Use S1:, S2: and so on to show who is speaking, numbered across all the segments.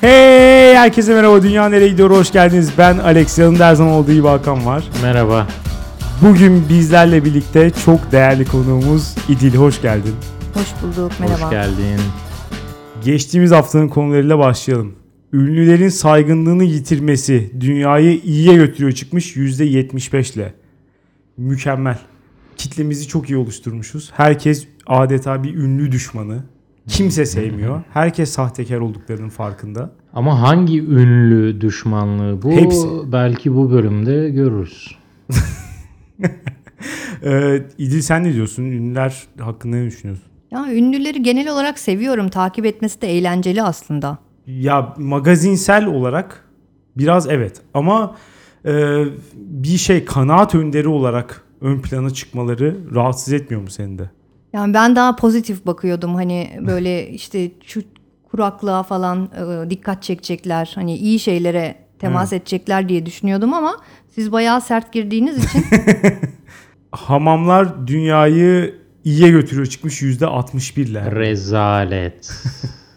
S1: Hey herkese merhaba Dünya Nereye Gidiyor hoş geldiniz. Ben Alex yanımda her zaman olduğu gibi Hakan var.
S2: Merhaba.
S1: Bugün bizlerle birlikte çok değerli konuğumuz İdil hoş geldin.
S3: Hoş bulduk, merhaba.
S2: Hoş geldin.
S1: Geçtiğimiz haftanın konularıyla başlayalım. Ünlülerin saygınlığını yitirmesi dünyayı iyiye götürüyor çıkmış %75 ile. Mükemmel. Kitlemizi çok iyi oluşturmuşuz. Herkes adeta bir ünlü düşmanı. Kimse sevmiyor. Herkes sahtekar olduklarının farkında.
S2: Ama hangi ünlü düşmanlığı bu?
S1: Hepsi.
S2: Belki bu bölümde görürüz.
S1: Ee, İdil sen ne diyorsun? Ünlüler hakkında ne düşünüyorsun?
S3: Ya ünlüleri genel olarak seviyorum. Takip etmesi de eğlenceli aslında.
S1: Ya magazinsel olarak biraz evet ama e, bir şey kanaat önderi olarak ön plana çıkmaları rahatsız etmiyor mu seni de?
S3: Yani ben daha pozitif bakıyordum. Hani böyle işte şu kuraklığa falan e, dikkat çekecekler. Hani iyi şeylere temas edecekler diye düşünüyordum ama siz bayağı sert girdiğiniz için
S1: Hamamlar dünyayı iyiye götürüyor çıkmış yüzde 61 ile.
S2: Rezalet.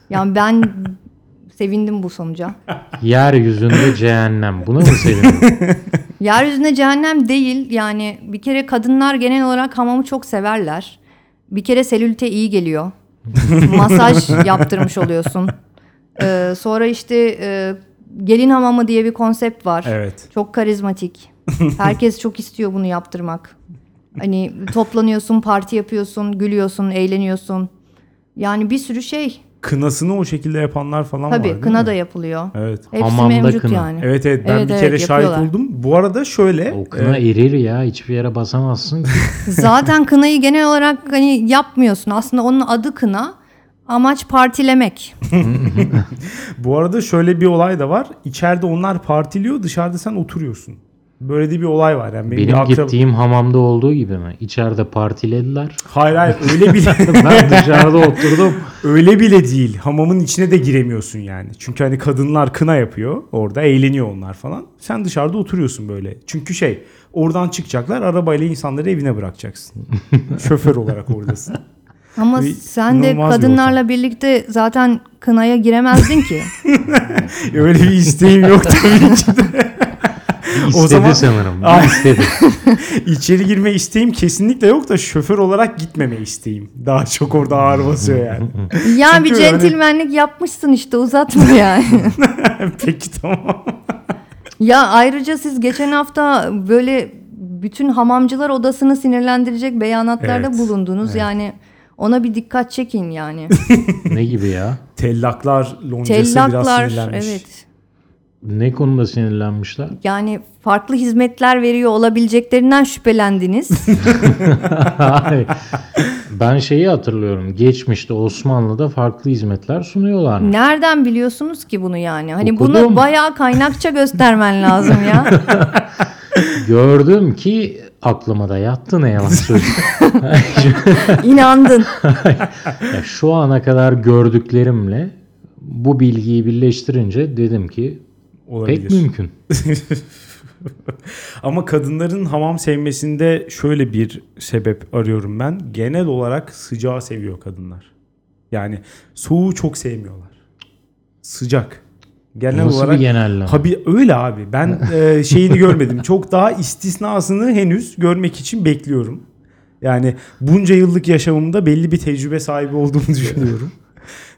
S3: yani ben sevindim bu sonuca.
S2: Yeryüzünde cehennem. Buna mı sevindin?
S3: Yeryüzünde cehennem değil. Yani bir kere kadınlar genel olarak hamamı çok severler. Bir kere selülite iyi geliyor. Masaj yaptırmış oluyorsun. Ee, sonra işte e, gelin hamamı diye bir konsept var.
S1: Evet.
S3: Çok karizmatik. Herkes çok istiyor bunu yaptırmak. Hani toplanıyorsun, parti yapıyorsun, gülüyorsun, eğleniyorsun. Yani bir sürü şey.
S1: Kınasını o şekilde yapanlar falan var
S3: Tabii kına
S1: mi?
S3: da yapılıyor.
S1: Evet.
S3: Hepsi
S2: Hamamda
S3: mevcut
S2: kına.
S3: yani.
S1: Evet evet ben
S3: Evet,
S1: bir
S3: evet,
S1: kere şahit
S3: yapıyorlar.
S1: oldum. Bu arada şöyle.
S2: O kına
S1: e,
S2: erir ya. Hiçbir yere basamazsın ki.
S3: Zaten kınayı genel olarak hani yapmıyorsun. Aslında onun adı kına. Amaç partilemek.
S1: bu arada şöyle bir olay da var. İçeride onlar partiliyor dışarıda sen oturuyorsun. Böyle de bir olay var. Yani benim,
S2: Benim
S1: akrab-
S2: gittiğim hamamda olduğu gibi mi? İçeride partilediler.
S1: Hayır hayır öyle bile
S2: Ben dışarıda oturdum.
S1: öyle bile değil. Hamamın içine de giremiyorsun yani. Çünkü hani kadınlar kına yapıyor. Orada eğleniyor onlar falan. Sen dışarıda oturuyorsun böyle. Çünkü şey oradan çıkacaklar arabayla insanları evine bırakacaksın. Şoför olarak oradasın.
S3: Ama
S1: Bir
S3: sen de
S1: inanılmaz bir
S3: kadınlarla birlikte zaten kınaya giremezdin ki.
S1: Öyle bir isteğim yok tabii ki de.
S2: İstedi
S1: zaman-
S2: sanırım.
S1: Ay.
S2: İstedi.
S1: İçeri girme isteğim kesinlikle yok da şoför olarak gitmeme isteğim. Daha çok orada ağır basıyor yani.
S3: ya bir
S1: Çünkü yani-
S3: centilmenlik yapmışsın işte uzatma yani.
S1: Peki tamam.
S3: ya ayrıca siz geçen hafta böyle bütün hamamcılar odasını sinirlendirecek beyanatlarda
S1: Evet,
S3: bulundunuz.
S1: evet.
S3: Yani ona bir dikkat çekin yani.
S2: ne gibi ya?
S1: Tellaklar loncası biraz
S3: Tellaklar
S1: sinirlenmiş.
S3: evet.
S2: Ne konuda sinirlenmişler?
S3: Yani farklı hizmetler veriyor olabileceklerinden şüphelendiniz.
S2: Ben şeyi hatırlıyorum. Geçmişte Osmanlı'da farklı hizmetler sunuyorlar.
S3: Nereden biliyorsunuz ki bunu yani? Hani
S2: Okudum.
S3: bunu bayağı kaynakça göstermen lazım ya.
S2: Gördüm ki aklıma da yattı ne yalan söyleyeyim.
S3: İnandın.
S2: Ya şu ana kadar gördüklerimle bu bilgiyi birleştirince dedim ki
S1: Olabilir.
S2: pek mümkün.
S1: Ama kadınların hamam sevmesinde şöyle bir sebep arıyorum ben. Genel olarak sıcağı seviyor kadınlar. Yani soğuğu çok sevmiyorlar. Sıcak. Genel
S2: Nasıl
S1: olarak
S2: bir genelleme?
S1: Tabii öyle abi. Ben e, şeyini görmedim. Çok daha istisnasını henüz görmek için bekliyorum. Yani bunca yıllık yaşamımda belli bir tecrübe sahibi olduğumu düşünüyorum.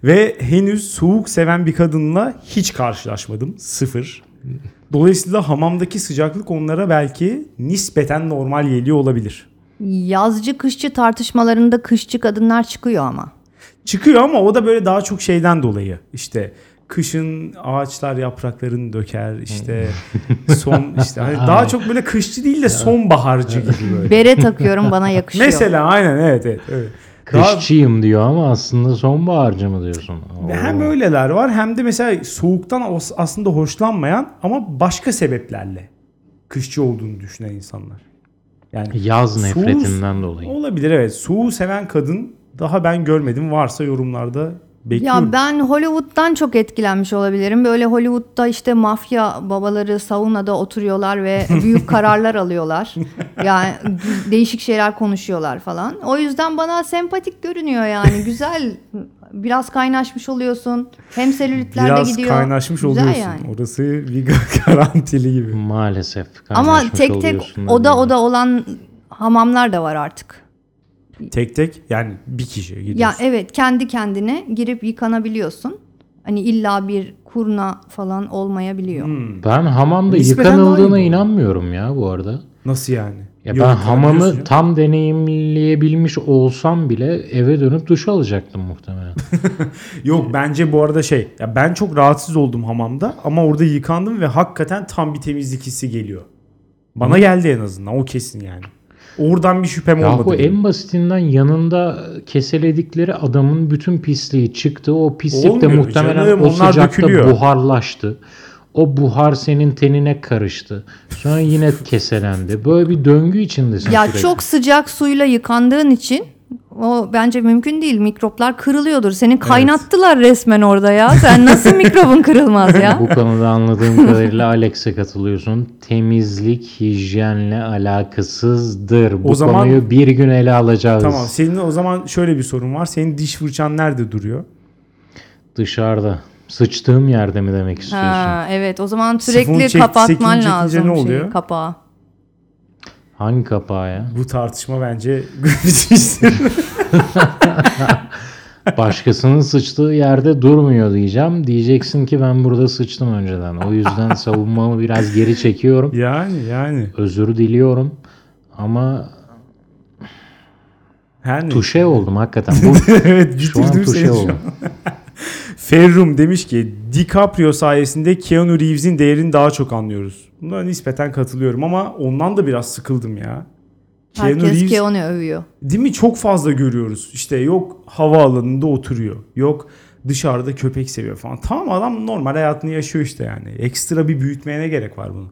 S1: Ve henüz soğuk seven bir kadınla hiç karşılaşmadım. Sıfır. Dolayısıyla hamamdaki sıcaklık onlara belki nispeten normal geliyor olabilir.
S3: Yazcı kışçı tartışmalarında kışçı kadınlar çıkıyor ama.
S1: Çıkıyor ama o da böyle daha çok şeyden dolayı. İşte kışın ağaçlar yapraklarını döker işte son işte hani daha çok böyle kışçı değil de sonbaharcı gibi böyle.
S3: Bere takıyorum bana yakışıyor.
S1: Mesela aynen evet evet. evet.
S2: Kışçıyım diyor ama aslında sonbaharcı mı diyorsun? Oo.
S1: hem öyleler var hem de mesela soğuktan aslında hoşlanmayan ama başka sebeplerle kışçı olduğunu düşünen insanlar. Yani
S2: Yaz nefretinden dolayı.
S1: Olabilir evet. Soğuğu seven kadın daha ben görmedim. Varsa yorumlarda bekliyorum.
S3: Ya ben Hollywood'dan çok etkilenmiş olabilirim. Böyle Hollywood'da işte mafya babaları saunada oturuyorlar ve büyük kararlar alıyorlar. Yani değişik şeyler konuşuyorlar falan. O yüzden bana sempatik görünüyor yani. Güzel Biraz kaynaşmış oluyorsun. Hem selülitler de
S1: Biraz
S3: gidiyor.
S1: kaynaşmış
S3: Güzel
S1: oluyorsun.
S3: yani.
S1: Orası bir garantili gibi.
S2: Maalesef.
S3: Ama tek tek oda oda olan hamamlar da var artık.
S1: Tek tek yani bir kişi gidiyorsun.
S3: Ya evet kendi kendine girip yıkanabiliyorsun. Hani illa bir kurna falan olmayabiliyor.
S1: Hmm.
S2: Ben hamamda
S1: Nispeten
S2: yıkanıldığına inanmıyorum ya bu arada.
S1: Nasıl yani?
S2: Ya
S1: Yok,
S2: ben hamamı
S1: ya.
S2: tam deneyimleyebilmiş olsam bile eve dönüp duş alacaktım muhtemelen.
S1: Yok bence bu arada şey. Ya ben çok rahatsız oldum hamamda ama orada yıkandım ve hakikaten tam bir temizlik hissi geliyor. Bana geldi en azından o kesin yani. Oradan bir şüphem
S2: ya
S1: olmadı.
S2: en basitinden yanında keseledikleri adamın bütün pisliği çıktı. O pislik de
S1: Olmuyor
S2: muhtemelen
S1: canım,
S2: o
S1: onlar
S2: sıcakta
S1: dökülüyor.
S2: buharlaştı. O buhar senin tenine karıştı. Sonra yine keselendi. Böyle bir döngü içindesin
S3: Ya
S2: sürekli.
S3: çok sıcak suyla yıkandığın için o bence mümkün değil. Mikroplar kırılıyordur. Seni kaynattılar resmen orada ya. Sen nasıl mikrobun kırılmaz ya?
S2: Bu konuda anladığım kadarıyla Alex'e katılıyorsun. Temizlik hijyenle alakasızdır. Bu
S1: O zaman-
S2: konuyu bir gün ele alacağız.
S1: Tamam senin o zaman şöyle bir sorun var. Senin diş fırçan nerede duruyor?
S2: Dışarıda. Sıçtığım yerde mi demek istiyorsun?
S3: Ha, evet o zaman sürekli
S1: çek-
S3: kapatman lazım
S1: ne
S3: şeyi,
S1: oluyor?
S3: kapağı.
S2: Hangi kapağı ya?
S1: Bu tartışma bence bitmiştir.
S2: Başkasının sıçtığı yerde durmuyor diyeceğim. Diyeceksin ki ben burada sıçtım önceden. O yüzden savunmamı biraz geri çekiyorum.
S1: yani yani.
S2: Özür diliyorum. Ama
S1: Her neyse.
S2: tuşe oldum hakikaten. Bu
S1: evet
S2: şu an tuşe oldum.
S1: Ferrum demiş ki DiCaprio sayesinde Keanu Reeves'in değerini daha çok anlıyoruz. Buna nispeten katılıyorum ama ondan da biraz sıkıldım ya. Keanu
S3: Herkes
S1: Reeves
S3: Keanu övüyor.
S1: değil mi çok fazla görüyoruz. İşte yok havaalanında oturuyor. Yok dışarıda köpek seviyor falan. Tamam adam normal hayatını yaşıyor işte yani. Ekstra bir büyütmeye ne gerek var bunu?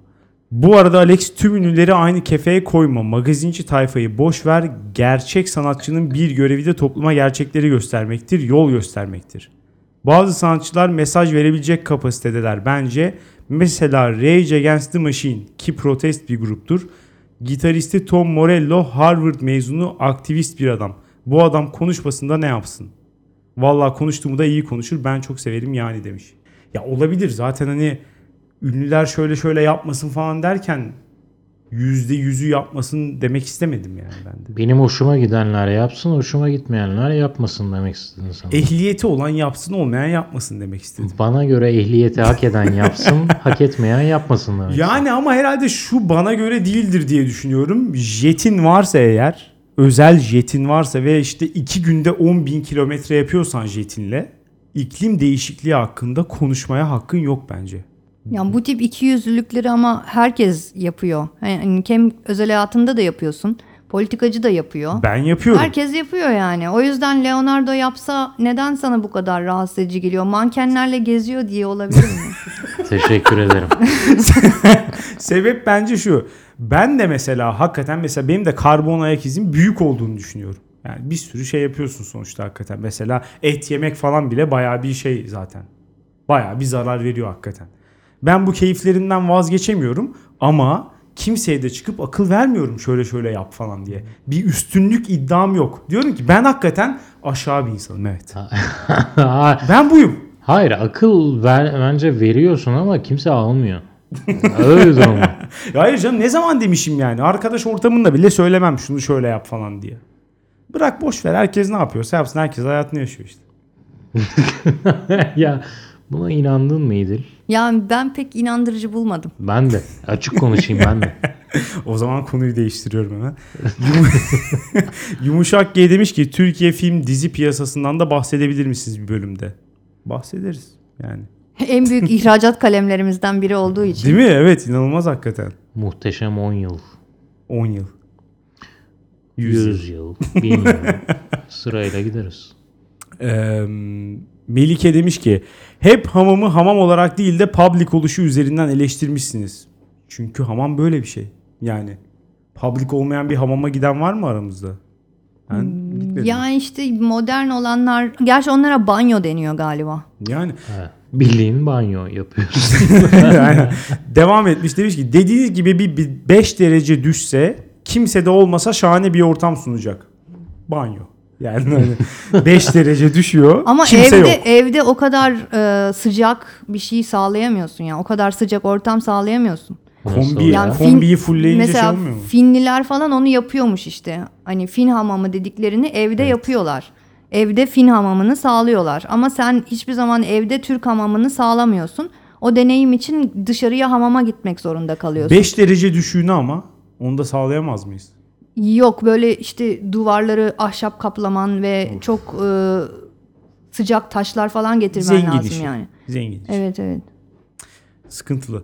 S1: Bu arada Alex tüm ünlüleri aynı kefeye koyma. Magazinci tayfayı boş ver. Gerçek sanatçının bir görevi de topluma gerçekleri göstermektir, yol göstermektir. Bazı sanatçılar mesaj verebilecek kapasitedeler bence. Mesela Rage Against the Machine ki protest bir gruptur. Gitaristi Tom Morello Harvard mezunu aktivist bir adam. Bu adam konuşmasında ne yapsın? Vallahi konuştuğumu da iyi konuşur. Ben çok severim yani demiş. Ya olabilir zaten hani ünlüler şöyle şöyle yapmasın falan derken yüzde yüzü yapmasın demek istemedim yani ben de.
S2: benim hoşuma gidenler yapsın, hoşuma gitmeyenler yapmasın demek istedin sana.
S1: Ehliyeti olan yapsın olmayan yapmasın demek istedim.
S2: Bana göre ehliyeti hak eden yapsın, hak etmeyen yapmasın demek.
S1: Yani ama herhalde şu bana göre değildir diye düşünüyorum. Jetin varsa eğer, özel jetin varsa ve işte iki günde 10 bin kilometre yapıyorsan jetinle iklim değişikliği hakkında konuşmaya hakkın yok bence.
S3: Yani bu tip iki yüzlülükleri ama herkes yapıyor. Yani hem özel hayatında da yapıyorsun. Politikacı da yapıyor.
S1: Ben yapıyorum.
S3: Herkes yapıyor yani. O yüzden Leonardo yapsa neden sana bu kadar rahatsız edici geliyor? Mankenlerle geziyor diye olabilir mi?
S2: Teşekkür ederim.
S1: Sebep bence şu. Ben de mesela hakikaten mesela benim de karbon ayak izim büyük olduğunu düşünüyorum. Yani bir sürü şey yapıyorsun sonuçta hakikaten. Mesela et yemek falan bile bayağı bir şey zaten. Bayağı bir zarar veriyor hakikaten. Ben bu keyiflerimden vazgeçemiyorum ama kimseye de çıkıp akıl vermiyorum şöyle şöyle yap falan diye. Bir üstünlük iddiam yok. Diyorum ki ben hakikaten aşağı bir insanım evet. Ben buyum.
S2: Hayır akıl ver, bence veriyorsun ama kimse almıyor. Öyle.
S1: Ya Hayır canım ne zaman demişim yani. Arkadaş ortamında bile söylemem şunu şöyle yap falan diye. Bırak boş ver herkes ne yapıyorsa yapsın herkes hayatını yaşıyor işte.
S2: ya buna inandın mı İdil?
S3: yani ben pek inandırıcı bulmadım.
S2: Ben de. Açık konuşayım ben de.
S1: O zaman konuyu değiştiriyorum hemen. Yum- Yumuşak G demiş ki Türkiye film dizi piyasasından da bahsedebilir misiniz bir bölümde? Bahsederiz yani.
S3: en büyük ihracat kalemlerimizden biri olduğu için.
S1: Değil mi? Evet inanılmaz hakikaten.
S2: Muhteşem 10 yıl.
S1: 10 yıl. 100 yıl.
S2: 100 yıl. 1000 yıl. Sırayla gideriz.
S1: Ee, Melike demiş ki hep hamamı hamam olarak değil de public oluşu üzerinden eleştirmişsiniz. Çünkü hamam böyle bir şey. Yani public olmayan bir hamama giden var mı aramızda? Ben gitmedim.
S3: Yani işte modern olanlar, gerçi onlara banyo deniyor galiba.
S1: Yani
S2: Ha, Bildiğin banyo yapıyoruz.
S1: Aynen. devam etmiş demiş ki dediğiniz gibi bir 5 derece düşse kimse de olmasa şahane bir ortam sunacak. Banyo. Yani hani 5 derece düşüyor.
S3: Ama
S1: kimse
S3: evde
S1: yok.
S3: evde o kadar e, sıcak bir şey sağlayamıyorsun ya. O kadar sıcak ortam sağlayamıyorsun.
S1: Kombi,
S2: ya?
S3: Yani
S1: kombiyi
S3: Fin-
S1: fullleyince şey
S3: Mesela
S1: olmuyor mu?
S3: Finliler falan onu yapıyormuş işte. Hani Fin hamamı dediklerini evde yapıyorlar. Evde Fin hamamını sağlıyorlar. Ama sen hiçbir zaman evde Türk hamamını sağlamıyorsun. O deneyim için dışarıya hamama gitmek zorunda kalıyorsun.
S1: 5 derece düşüğünü ama onu da sağlayamaz mıyız?
S3: Yok böyle işte duvarları ahşap kaplaman ve çok e, sıcak taşlar falan getirmen
S1: Zengin
S3: lazım
S1: işi.
S3: yani.
S1: Zengin.
S3: Evet evet.
S1: Sıkıntılı.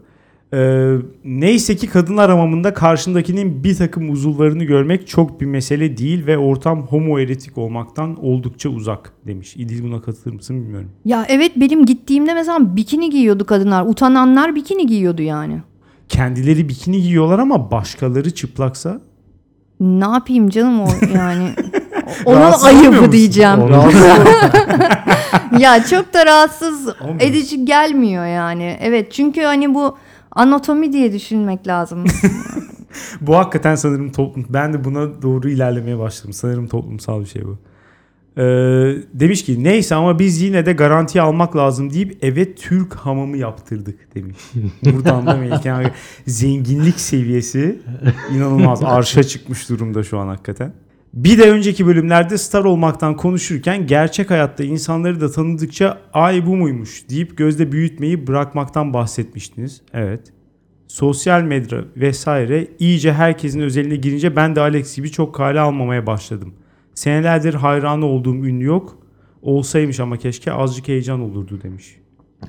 S1: Ee, neyse ki kadınlar hamamında karşındakinin bir takım uzuvlarını görmek çok bir mesele değil ve ortam homoerotik olmaktan oldukça uzak demiş. İdil buna katılır mısın bilmiyorum.
S3: Ya evet benim gittiğimde mesela bikini giyiyordu kadınlar. Utananlar bikini giyiyordu yani.
S1: Kendileri bikini giyiyorlar ama başkaları çıplaksa
S3: Ne yapayım canım o yani. Onun ayıbı diyeceğim. Ya çok da rahatsız
S1: Olmuyor.
S3: edici gelmiyor yani. Evet çünkü hani bu anatomi diye düşünmek lazım.
S1: bu hakikaten sanırım toplum. Ben de buna doğru ilerlemeye başladım. Sanırım toplumsal bir şey bu. Ee, demiş ki neyse ama biz yine de garantiye almak lazım deyip eve Türk hamamı yaptırdık demiş. Buradan da Melike abi, zenginlik seviyesi inanılmaz arşa çıkmış durumda şu an hakikaten. Bir de önceki bölümlerde star olmaktan konuşurken gerçek hayatta insanları da tanıdıkça ay bu muymuş deyip gözde büyütmeyi bırakmaktan bahsetmiştiniz. Evet. Sosyal medya vesaire iyice herkesin özeline girince ben de Alex gibi çok kale almamaya başladım. Senelerdir hayranı olduğum ünlü yok. Olsaymış ama keşke azıcık heyecan olurdu demiş.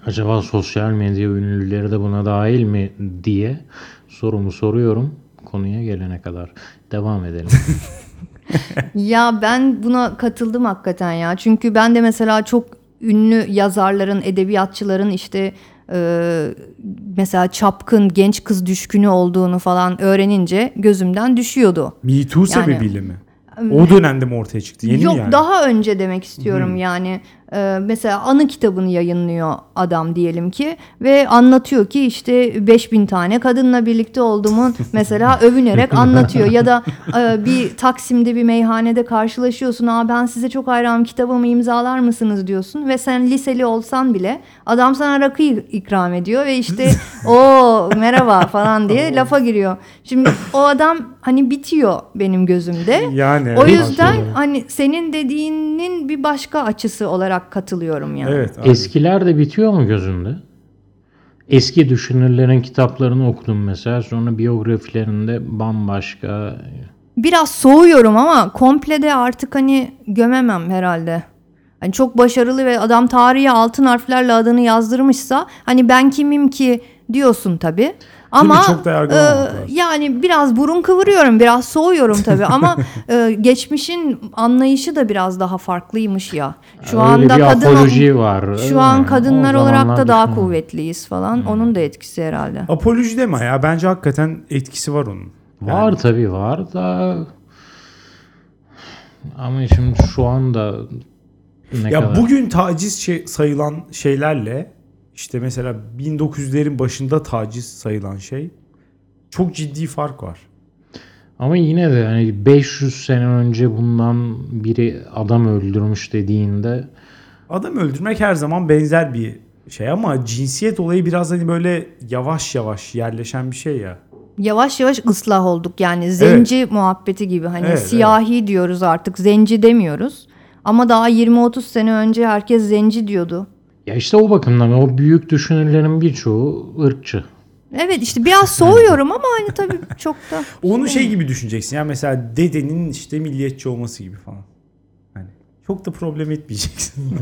S2: Acaba sosyal medya ünlüleri de buna dahil mi diye sorumu soruyorum konuya gelene kadar. Devam edelim.
S3: ya ben buna katıldım hakikaten ya. Çünkü ben de mesela çok ünlü yazarların, edebiyatçıların işte e, mesela çapkın genç kız düşkünü olduğunu falan öğrenince gözümden düşüyordu.
S1: Me Too
S3: Yani-
S1: sebebiyle mi? O dönemde mi ortaya çıktı? Yeni
S3: Yok
S1: mi yani?
S3: daha önce demek istiyorum yani e, mesela anı kitabını yayınlıyor adam diyelim ki ve anlatıyor ki işte 5000 tane kadınla birlikte olduğumu mesela övünerek anlatıyor. Ya da e, bir Taksim'de bir meyhanede karşılaşıyorsun aa ben size çok hayranım kitabımı imzalar mısınız? diyorsun ve sen liseli olsan bile adam sana rakı ikram ediyor ve işte o merhaba falan diye lafa giriyor. Şimdi o adam hani bitiyor benim gözümde.
S1: Yani
S3: O yüzden hani senin dediğinin bir başka açısı olarak katılıyorum yani.
S1: Evet. abi.
S2: Eskiler de bitiyor mu gözünde? Eski düşünürlerin kitaplarını okudum mesela. Sonra biyografilerinde bambaşka.
S3: Biraz soğuyorum ama komple de artık hani gömemem herhalde. Hani çok başarılı ve adam tarihe altın harflerle adını yazdırmışsa hani ben kimim ki diyorsun tabii. Ama
S1: çok da
S3: e, yani biraz burun kıvırıyorum, biraz soğuyorum tabii ama e, geçmişin anlayışı da biraz daha farklıymış ya. Şu
S2: Öyle
S3: anda
S2: bir
S3: kadın
S2: apoloji var.
S3: Şu an
S2: Yani
S3: kadınlar
S2: o
S3: olarak da daha
S2: düşün-
S3: kuvvetliyiz falan. Onun da etkisi herhalde.
S1: Apoloji deme ya. Bence hakikaten etkisi var onun.
S2: Var tabii var da ama şimdi şu anda ne
S1: Ya
S2: kadar
S1: bugün taciz şey, sayılan şeylerle işte mesela 1900'lerin başında taciz sayılan şey çok ciddi fark var.
S2: ama yine de hani 500 sene önce bundan biri adam öldürmüş dediğinde
S1: Adam öldürmek her zaman benzer bir şey ama cinsiyet olayı biraz hani böyle yavaş yavaş yerleşen bir şey ya.
S3: Yavaş yavaş ıslah olduk yani zenci muhabbeti gibi hani
S1: Evet,
S3: siyahi diyoruz artık zenci demiyoruz. Ama daha 20-30 sene önce herkes zenci diyordu.
S2: Ya işte o bakımdan o büyük düşünürlerin birçoğu ırkçı.
S3: Evet işte biraz soğuyorum ama hani tabii çok da
S1: Onu şey gibi düşüneceksin ya mesela dedenin işte milliyetçi olması gibi falan. Hani çok da problem etmeyeceksin.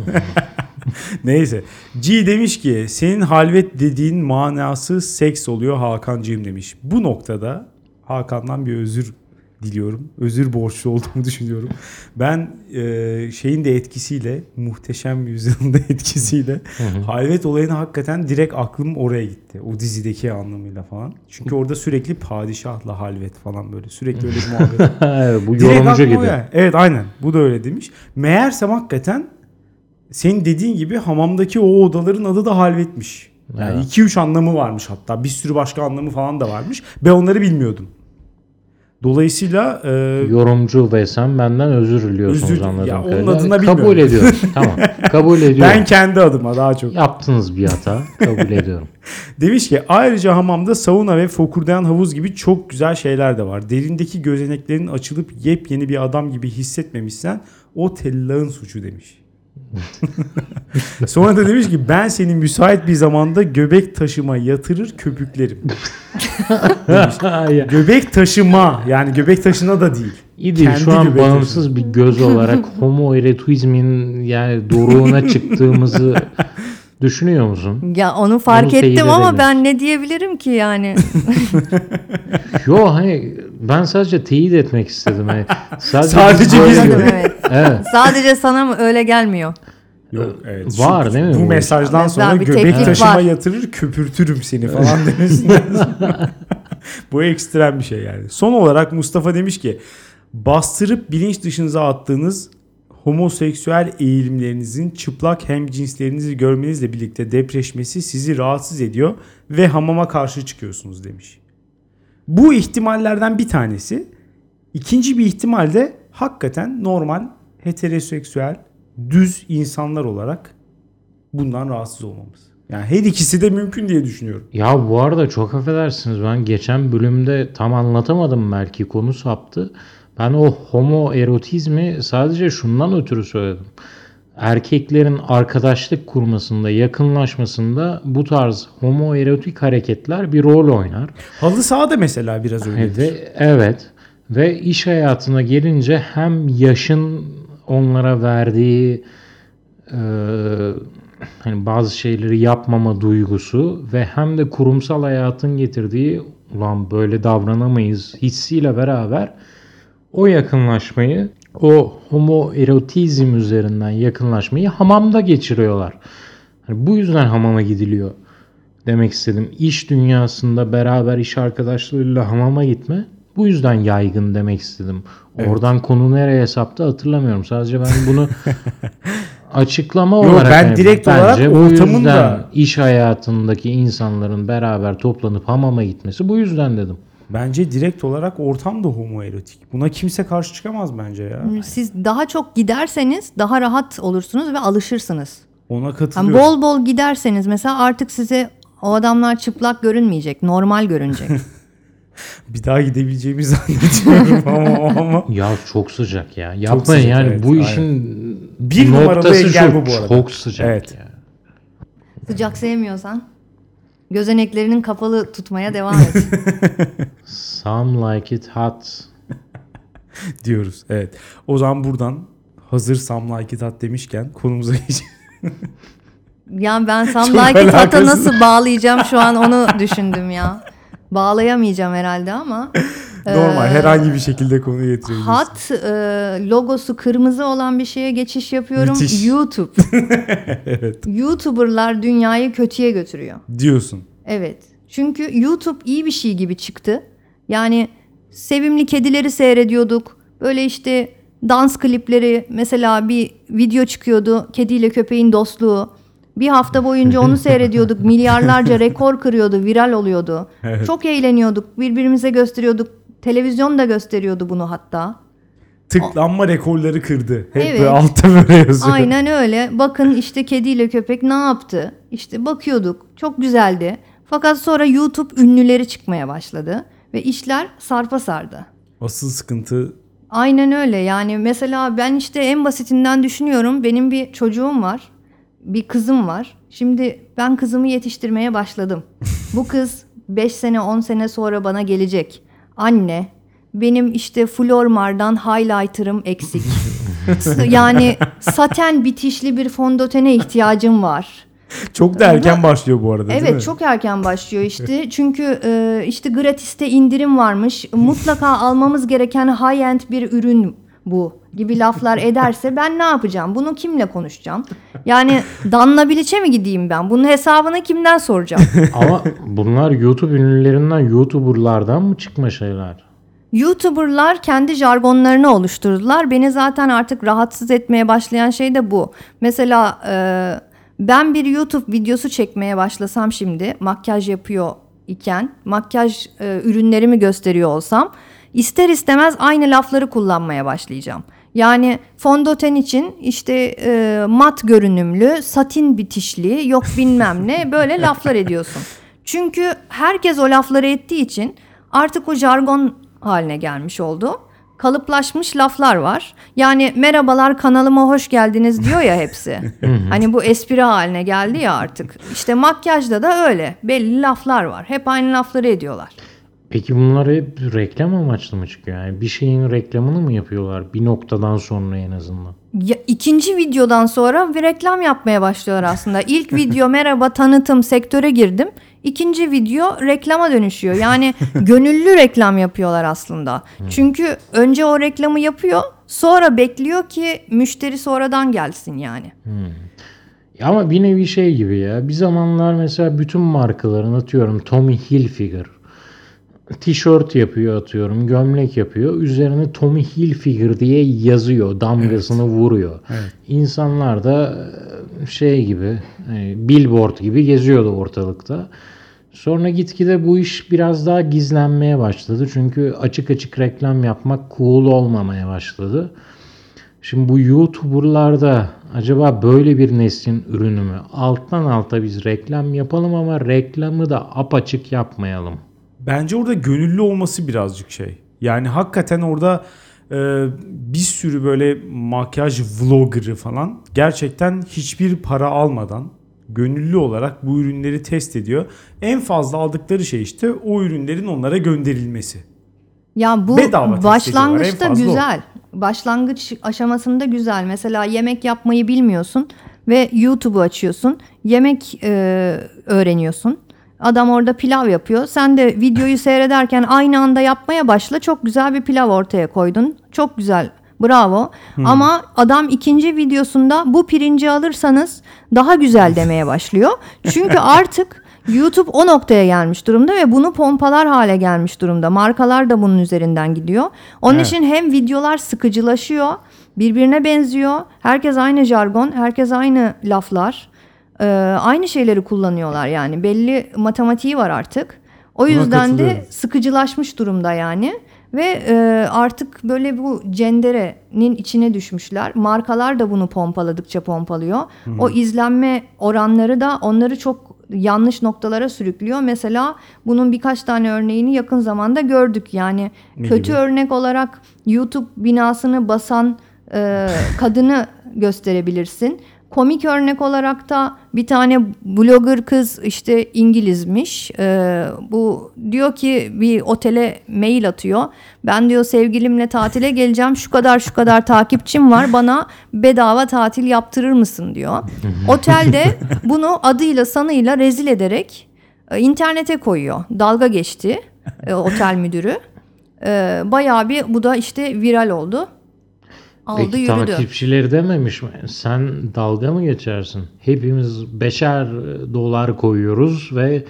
S1: Neyse. G demiş ki senin halvet dediğin manası seks oluyor Hakan'cığım demiş. Bu noktada Hakan'dan bir özür diliyorum. Özür borçlu olduğumu düşünüyorum. Ben e, şeyin de etkisiyle muhteşem yüzyılın da etkisiyle halvet olayına hakikaten direkt aklım oraya gitti. O dizideki anlamıyla falan. Çünkü orada sürekli padişahla halvet falan böyle sürekli öyle bir muhabbet.
S2: Bu
S1: Direkt
S2: yorumcu gibi.
S1: Evet aynen. Bu da öyle demiş. Meğersem hakikaten senin dediğin gibi hamamdaki o odaların adı da halvetmiş. Yani
S2: Evet.
S1: 2-3 anlamı varmış hatta. Bir sürü başka anlamı falan da varmış. Ben onları bilmiyordum. Dolayısıyla e,
S2: Yorumcu ve sen benden özür diliyorsunuz
S1: Özür-
S2: anladığım
S1: ya onun adına
S2: Kabul
S1: bilmiyorum.
S2: ediyorum. tamam. Kabul ediyorum.
S1: ben kendi adıma daha çok.
S2: Yaptınız bir hata. Kabul ediyorum.
S1: Demiş ki ayrıca hamamda sauna ve fokurdayan havuz gibi çok güzel şeyler de var. Derindeki gözeneklerin açılıp yepyeni bir adam gibi hissetmemişsen o tellağın suçu demiş. Sonra da demiş ki ben seni müsait bir zamanda göbek taşıma yatırır köpüklerim. Göbek taşıma yani göbek taşına da değil.
S2: İyi değil.
S1: Kendi
S2: Şu an bağımsız bir göz olarak homoerotuizmin yani doruğuna çıktığımızı düşünüyor musun?
S3: Ya onu fark
S2: teyit
S3: ettim ama
S2: edelim.
S3: ben ne diyebilirim ki yani?
S2: Yo hani ben sadece teyit etmek istedim. Hani sadece,
S1: Sadece biz
S3: evet.
S2: Evet.
S3: Sadece sana mı öyle gelmiyor?
S1: Yok, evet.
S2: Var değil mi
S1: Bu mesajdan
S3: Mesela
S1: sonra
S3: bir
S1: göbek taşıma
S3: var.
S1: yatırır köpürtürüm seni falan demesinler. bu ekstrem bir şey yani. Son olarak Mustafa demiş ki bastırıp bilinç dışınıza attığınız homoseksüel eğilimlerinizin çıplak hem cinslerinizi görmenizle birlikte depreşmesi sizi rahatsız ediyor ve hamama karşı çıkıyorsunuz demiş. Bu ihtimallerden bir tanesi. İkinci bir ihtimal de hakikaten normal heteroseksüel düz insanlar olarak bundan rahatsız olmamız. Yani her ikisi de mümkün diye düşünüyorum.
S2: Ya bu arada çok affedersiniz ben geçen bölümde tam anlatamadım belki konu saptı. Ben o homoerotizmi sadece şundan ötürü söyledim. Erkeklerin arkadaşlık kurmasında, yakınlaşmasında bu tarz homoerotik hareketler bir rol oynar.
S1: Halı saha da mesela biraz öyle.
S2: Ve evet ve iş hayatına gelince hem yaşın onlara verdiği e, hani bazı şeyleri yapmama duygusu ve hem de kurumsal hayatın getirdiği ulan böyle davranamayız hissiyle beraber o yakınlaşmayı o homoerotizm üzerinden yakınlaşmayı hamamda geçiriyorlar. Hani bu yüzden hamama gidiliyor demek istedim. İş dünyasında beraber iş arkadaşlarıyla hamama gitme bu yüzden yaygın demek istedim. Oradan konu nereye saptı hatırlamıyorum. Sadece ben bunu açıklama
S1: Yo,
S2: olarak
S1: ben
S2: yani
S1: direkt
S2: bence
S1: olarak
S2: bu
S1: ortamın
S2: yüzden
S1: da-
S2: iş hayatındaki insanların beraber toplanıp hamama gitmesi bu yüzden dedim.
S1: Bence direkt olarak ortam da homoerotik. Buna kimse karşı çıkamaz bence ya.
S3: Siz daha çok giderseniz daha rahat olursunuz ve alışırsınız.
S1: Ona
S3: Yani
S1: katılıyorum.
S3: bol bol giderseniz mesela artık size o adamlar çıplak görünmeyecek, normal görünecek.
S1: Bir daha gidebileceğimi zannediyorum ama, ama
S2: Ya çok sıcak ya. Yapmayın
S1: sıcak,
S2: yani
S1: evet,
S2: bu
S1: aynen.
S2: işin
S1: Bir numaralı engel bu bu arada.
S2: Çok sıcak
S1: Evet.
S2: ya.
S3: Sıcak sevmiyorsan gözeneklerinin kapalı tutmaya devam et.
S2: Some like it hot.
S1: diyoruz. Evet. O zaman buradan hazır Sam Like It Hot demişken konumuza geçelim.
S3: yani ben Sam
S1: Çok
S3: Like It Hot'a nasıl bağlayacağım şu an onu düşündüm ya. Bağlayamayacağım herhalde ama.
S1: Normal
S3: Ee,
S1: herhangi bir şekilde konu getirebiliriz.
S3: Hat e, logosu kırmızı olan bir şeye geçiş yapıyorum.
S1: Müthiş.
S3: YouTube.
S1: evet.
S3: YouTuber'lar dünyayı kötüye götürüyor.
S1: Diyorsun.
S3: Evet. Çünkü YouTube iyi bir şey gibi çıktı. Yani sevimli kedileri seyrediyorduk. Böyle işte dans klipleri mesela bir video çıkıyordu. Kediyle köpeğin dostluğu. Bir hafta boyunca onu seyrediyorduk. Milyarlarca rekor kırıyordu, viral oluyordu. Çok eğleniyorduk. Birbirimize gösteriyorduk. Televizyon da gösteriyordu bunu hatta.
S1: Tıklanma rekorları kırdı. Hep
S3: Evet.
S1: böyle altta böyle yazıyor.
S3: Aynen öyle. Bakın işte kediyle köpek ne yaptı? İşte bakıyorduk. Çok güzeldi. Fakat sonra YouTube ünlüleri çıkmaya başladı ve işler sarpa sardı.
S1: Asıl sıkıntı
S3: Aynen öyle. Yani mesela ben işte en basitinden düşünüyorum. Benim bir çocuğum var. Bir kızım var. Şimdi ben kızımı yetiştirmeye başladım. Bu kız 5 sene 10 sene sonra bana gelecek. Anne benim işte Flormar'dan highlighter'ım eksik. yani saten bitişli bir fondötene ihtiyacım var.
S1: çok da erken başlıyor bu arada?
S3: Evet çok erken başlıyor işte. Çünkü e, işte gratiste indirim varmış. Mutlaka almamız gereken high-end bir ürün bu gibi laflar ederse ben ne yapacağım? Bunu kimle konuşacağım? Yani Danla Bilic'e mi gideyim ben? Bunun hesabını kimden soracağım?
S2: Ama bunlar YouTube ünlülerinden, YouTuber'lardan mı çıkma şeyler?
S3: YouTuber'lar kendi jargonlarını oluşturdular. Beni zaten artık rahatsız etmeye başlayan şey de bu. Mesela e, ben bir YouTube videosu çekmeye başlasam şimdi makyaj yapıyor iken makyaj e, ürünlerimi gösteriyor olsam ister istemez aynı lafları kullanmaya başlayacağım. Yani fondöten için işte e, mat görünümlü, satin bitişli, yok bilmem ne böyle laflar ediyorsun. Çünkü herkes o lafları ettiği için artık o jargon haline gelmiş oldu. Kalıplaşmış laflar var. Yani merhabalar kanalıma hoş geldiniz diyor ya hepsi. hani bu espri haline geldi ya artık. İşte makyajda da öyle. Belli laflar var. Hep aynı lafları ediyorlar.
S2: Peki bunlar hep reklam amaçlı mı çıkıyor? Yani bir şeyin reklamını mı yapıyorlar? Bir noktadan sonra en azından.
S3: Ya, ikinci videodan sonra bir reklam yapmaya başlıyorlar aslında. İlk video merhaba tanıtım sektöre girdim. İkinci video reklama dönüşüyor. Yani gönüllü reklam yapıyorlar aslında. Çünkü önce o reklamı yapıyor, sonra bekliyor ki müşteri sonradan gelsin yani.
S2: Ya Ama bir nevi şey gibi ya. Bir zamanlar mesela bütün markaların atıyorum Tommy Hilfiger tişört yapıyor atıyorum, gömlek yapıyor. Üzerine Tommy Hilfiger diye yazıyor, damgasını vuruyor. İnsanlar da e, şey gibi, hani billboard gibi geziyordu ortalıkta. Sonra gitgide bu iş biraz daha gizlenmeye başladı. Çünkü açık açık reklam yapmak cool olmamaya başladı. Şimdi bu YouTuber'larda acaba böyle bir neslin ürünü mü? Alttan alta biz reklam yapalım ama reklamı da apaçık yapmayalım.
S1: Bence orada gönüllü olması birazcık şey. Yani hakikaten orada e, bir sürü böyle makyaj vlogger'ı falan gerçekten hiçbir para almadan gönüllü olarak bu ürünleri test ediyor. En fazla aldıkları şey işte o ürünlerin onlara gönderilmesi.
S3: Ya bu
S1: Bedava
S3: başlangıçta
S1: fazla o.
S3: güzel. Başlangıç aşamasında güzel. Mesela yemek yapmayı bilmiyorsun ve YouTube'u açıyorsun. Yemek e, öğreniyorsun. Adam orada pilav yapıyor. Sen de videoyu seyrederken aynı anda yapmaya başla. Çok güzel bir pilav ortaya koydun. Çok güzel. Bravo. Ama adam ikinci videosunda bu pirinci alırsanız daha güzel demeye başlıyor. Çünkü artık YouTube o noktaya gelmiş durumda ve bunu pompalar hale gelmiş durumda. Markalar da bunun üzerinden gidiyor. Onun
S1: Evet.
S3: için hem videolar sıkıcılaşıyor, birbirine benziyor. Herkes aynı jargon, herkes aynı laflar. Ee, aynı şeyleri kullanıyorlar yani. Belli matematiği var artık. O yüzden de sıkıcılaşmış durumda yani. Ve e, artık böyle bu cenderenin içine düşmüşler. Markalar da bunu pompaladıkça pompalıyor. O izlenme oranları da onları çok yanlış noktalara sürüklüyor. Mesela bunun birkaç tane örneğini yakın zamanda gördük. Yani
S1: Ne
S3: kötü
S1: gibi?
S3: örnek olarak YouTube binasını basan e, kadını gösterebilirsin. Komik örnek olarak da bir tane blogger kız işte İngilizmiş. Ee, bu diyor ki bir otele mail atıyor. Ben diyor sevgilimle tatile geleceğim. Şu kadar şu kadar takipçim var. Bana bedava tatil yaptırır mısın diyor. Otelde bunu adıyla sanıyla rezil ederek e, internete koyuyor. Dalga geçti e, otel müdürü. E, bayağı bir bu da işte viral oldu. Aldı
S2: Peki
S3: yürüdü.
S2: takipçileri dememiş mi? Sen dalga mı geçersin? Hepimiz beşer dolar koyuyoruz ve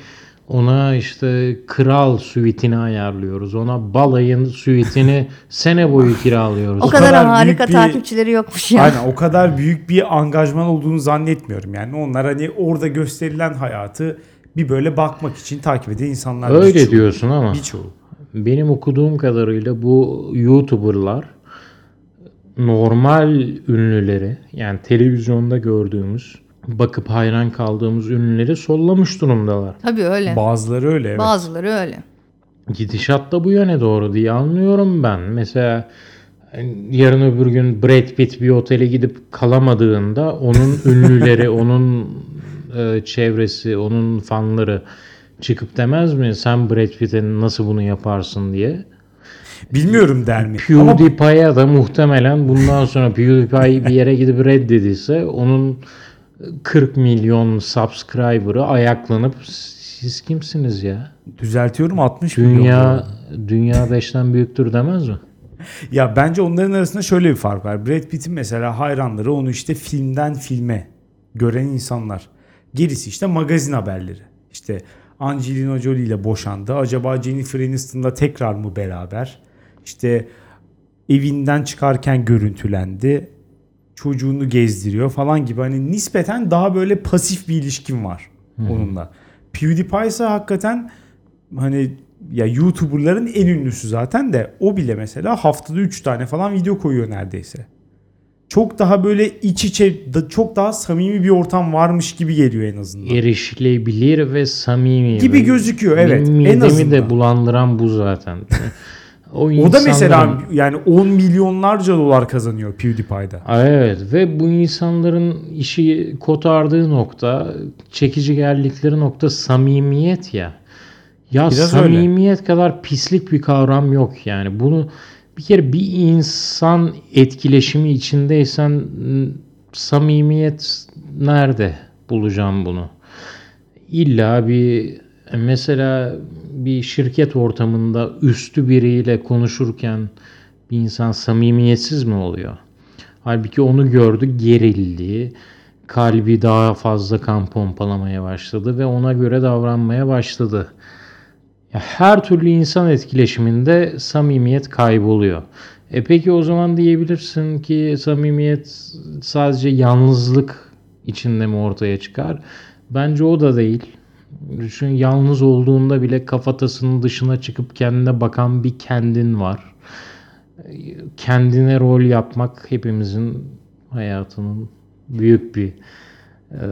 S2: ona işte kral suitini ayarlıyoruz. Ona balayın suitini sene boyu kiralıyoruz.
S3: O kadar,
S1: kadar
S3: harika
S1: bir-
S3: takipçileri yokmuş ya.
S1: Aynen o kadar büyük bir angajman olduğunu zannetmiyorum. Yani onlar hani orada gösterilen hayatı bir böyle bakmak için takip eden insanlar.
S2: Öyle
S1: birçoğu.
S2: diyorsun ama
S1: Birçoğu.
S2: benim okuduğum kadarıyla bu YouTuber'lar normal ünlüleri yani televizyonda gördüğümüz bakıp hayran kaldığımız ünlüleri sollamış durumdalar.
S3: Tabii öyle.
S1: Bazıları öyle evet.
S3: Bazıları öyle.
S2: Gidişat da bu yöne doğru diye anlıyorum ben. Mesela yarın öbür gün Brad Pitt bir otele gidip kalamadığında onun ünlüleri, onun e, çevresi, onun fanları çıkıp demez mi sen Brad Pitt'e nasıl bunu yaparsın diye.
S1: Bilmiyorum der mi? Ama
S2: PewDiePie'a da muhtemelen bundan sonra PewDiePie bir yere gidip reddedilse onun 40 milyon subscriber'ı ayaklanıp siz kimsiniz ya?
S1: düzeltiyorum 60 milyon.
S2: Dünya dünya 5'ten büyüktür demez mi?
S1: Ya bence onların arasında şöyle bir fark var. Brad Pitt'in mesela hayranları onu işte filmden filme gören insanlar. Gerisi işte magazin haberleri. İşte Angelina Jolie ile boşandı. Acaba Jennifer Aniston'la tekrar mı beraber? İşte evinden çıkarken görüntülendi. Çocuğunu gezdiriyor falan gibi. Hani nispeten daha böyle pasif bir ilişkin var onunla. PewDiePie ise hakikaten hani ya YouTuber'ların en ünlüsü zaten de o bile mesela haftada 3 tane falan video koyuyor neredeyse. Çok daha böyle iç içe çok daha samimi bir ortam varmış gibi geliyor en azından.
S2: Erişilebilir ve samimi.
S1: Gibi gözüküyor, evet. En azından.
S2: de bulandıran bu zaten. o,
S1: O da mesela yani 10 milyonlarca dolar kazanıyor PewDiePie'da.
S2: Evet ve bu insanların işi kotardığı nokta, çekici geldikleri nokta samimiyet ya. Ya
S1: Biraz
S2: samimiyet kadar pislik bir kavram yok yani. Bunu bir kere bir insan etkileşimi içindeysen m, samimiyet nerede bulacağım bunu? İlla bir mesela bir şirket ortamında üstü biriyle konuşurken bir insan samimiyetsiz mi oluyor? Halbuki onu gördü, gerildi. Kalbi daha fazla kan pompalamaya başladı ve ona göre davranmaya başladı. Her türlü insan etkileşiminde samimiyet kayboluyor. E peki o zaman diyebilirsin ki samimiyet sadece yalnızlık içinde mi ortaya çıkar? Bence o da değil. Düşün yalnız olduğunda bile kafatasının dışına çıkıp kendine bakan bir kendin var kendine rol yapmak hepimizin hayatının büyük bir e,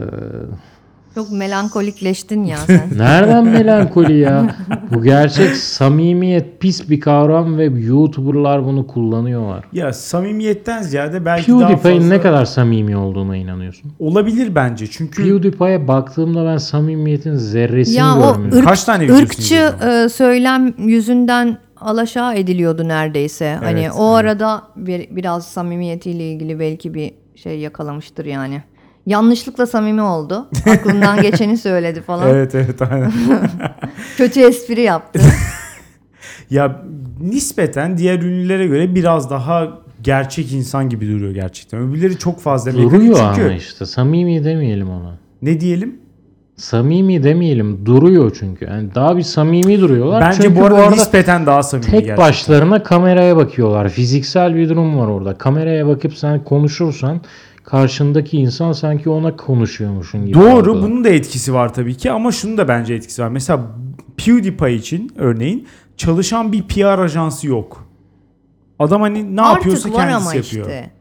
S3: Çok melankolikleştin ya sen.
S2: nereden melankoli ya bu gerçek samimiyet pis bir kavram ve youtuberlar bunu kullanıyorlar
S1: Ya samimiyetten ziyade belki daha
S2: PewDiePie'in
S1: fazla
S2: ne kadar samimi olduğuna inanıyorsun
S1: olabilir bence. Çünkü
S2: PewDiePie'ye baktığımda ben samimiyetin zerresini
S3: ya o
S2: görmüyorum
S3: ırk,
S1: Kaç tane videosunu
S3: ırkçı e, söylem yüzünden alaşağı ediliyordu neredeyse. hani
S1: Evet,
S3: o
S1: evet.
S3: arada bir, biraz samimiyetiyle ilgili belki bir şey yakalamıştır yani. Yanlışlıkla samimi oldu. Aklından geçeni söyledi falan.
S1: Evet evet aynen.
S3: Kötü espri yaptı.
S1: ya nispeten diğer ünlülere göre biraz daha gerçek insan gibi duruyor gerçekten. Öbürleri çok fazla
S2: duruyor
S1: çünkü
S2: ama işte samimi demeyelim ona
S1: ne diyelim?
S2: samimi demeyelim duruyor çünkü yani daha bir samimi duruyorlar
S1: Bence
S2: çünkü
S1: bu arada,
S2: arada
S1: nispeten daha samimi
S2: Tek
S1: gerçekten.
S2: başlarına kameraya bakıyorlar. Fiziksel bir durum var orada. Kameraya bakıp sen konuşursan karşındaki insan sanki ona konuşuyormuşsun gibi.
S1: Doğru
S2: algılar.
S1: bunun da etkisi var tabii ki ama şunun da bence etkisi var. Mesela PewDiePie için örneğin çalışan bir PR ajansı yok. Adam hani ne yapıyorsa
S3: Artık var
S1: kendisi
S3: ama
S1: yapıyor.
S3: işte.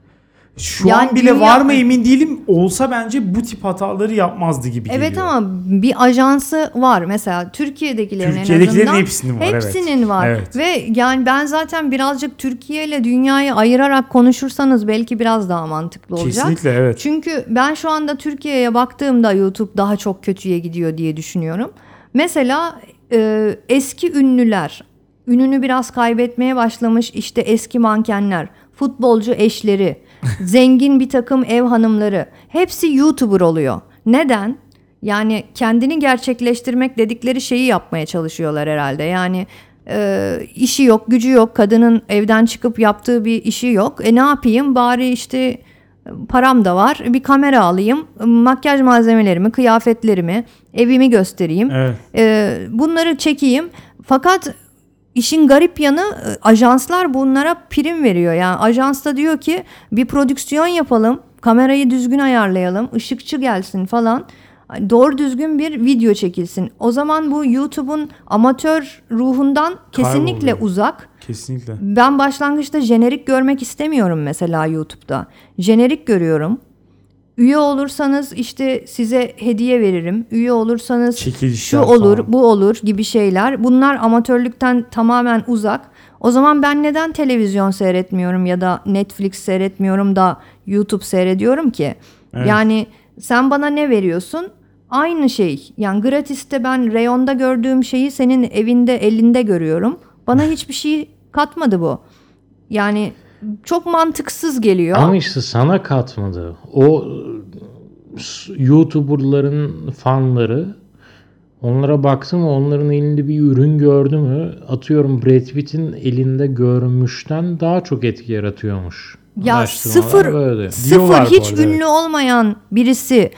S1: Şu
S3: Yani
S1: an bile var mı emin değilim. Olsa bence bu tip hataları yapmazdı gibi
S3: Evet
S1: geliyor.
S3: ama bir ajansı var. Mesela Türkiye'dekilerin en
S1: Türkiye'dekilerin
S3: azından
S1: hepsinin var, evet.
S3: Hepsinin var.
S1: Evet.
S3: Ve yani ben zaten birazcık Türkiye ile dünyayı ayırarak konuşursanız belki biraz daha mantıklı olacak.
S1: Kesinlikle evet.
S3: Çünkü ben şu anda Türkiye'ye baktığımda YouTube daha çok kötüye gidiyor diye düşünüyorum. Mesela e, eski ünlüler, ününü biraz kaybetmeye başlamış işte eski mankenler, futbolcu eşleri, zengin bir takım ev hanımları hepsi YouTuber oluyor. Neden? Yani kendini gerçekleştirmek dedikleri şeyi yapmaya çalışıyorlar herhalde. Yani e, işi yok, gücü yok, kadının evden çıkıp yaptığı bir işi yok. E ne yapayım? Bari işte param da var. Bir kamera alayım. Makyaj malzemelerimi, kıyafetlerimi, evimi göstereyim.
S1: Evet.
S3: Ee, bunları çekeyim. Fakat işin garip yanı e, ajanslar bunlara prim veriyor. Yani ajans da diyor ki bir prodüksiyon yapalım. Kamerayı düzgün ayarlayalım. ışıkçı gelsin falan. Doğru düzgün bir video çekilsin. O zaman bu YouTube'un amatör ruhundan kesinlikle
S1: Kayboluyor.
S3: uzak.
S1: Kesinlikle.
S3: Ben başlangıçta jenerik görmek istemiyorum mesela YouTube'da. Jenerik görüyorum. Üye olursanız işte size hediye veririm. Üye olursanız
S1: Çekilişler
S3: şu olur,
S1: falan.
S3: bu olur gibi şeyler. Bunlar amatörlükten tamamen uzak. O zaman ben neden televizyon seyretmiyorum ya da Netflix seyretmiyorum da YouTube seyrediyorum ki?
S1: Evet.
S3: Yani sen bana ne veriyorsun? Aynı şey. Yani gratiste ben reyonda gördüğüm şeyi senin evinde elinde görüyorum. Bana hiçbir şey katmadı bu. Yani çok mantıksız geliyor.
S2: Ama işte sana katmadı. O s- YouTuber'ların fanları onlara baktı mı onların elinde bir ürün gördü mü atıyorum Brad Pitt'in elinde görmüşten daha çok etki yaratıyormuş.
S3: Ya sıfır
S2: böyle
S3: sıfır
S1: Diyorlar
S3: hiç
S1: arada,
S3: ünlü olmayan birisi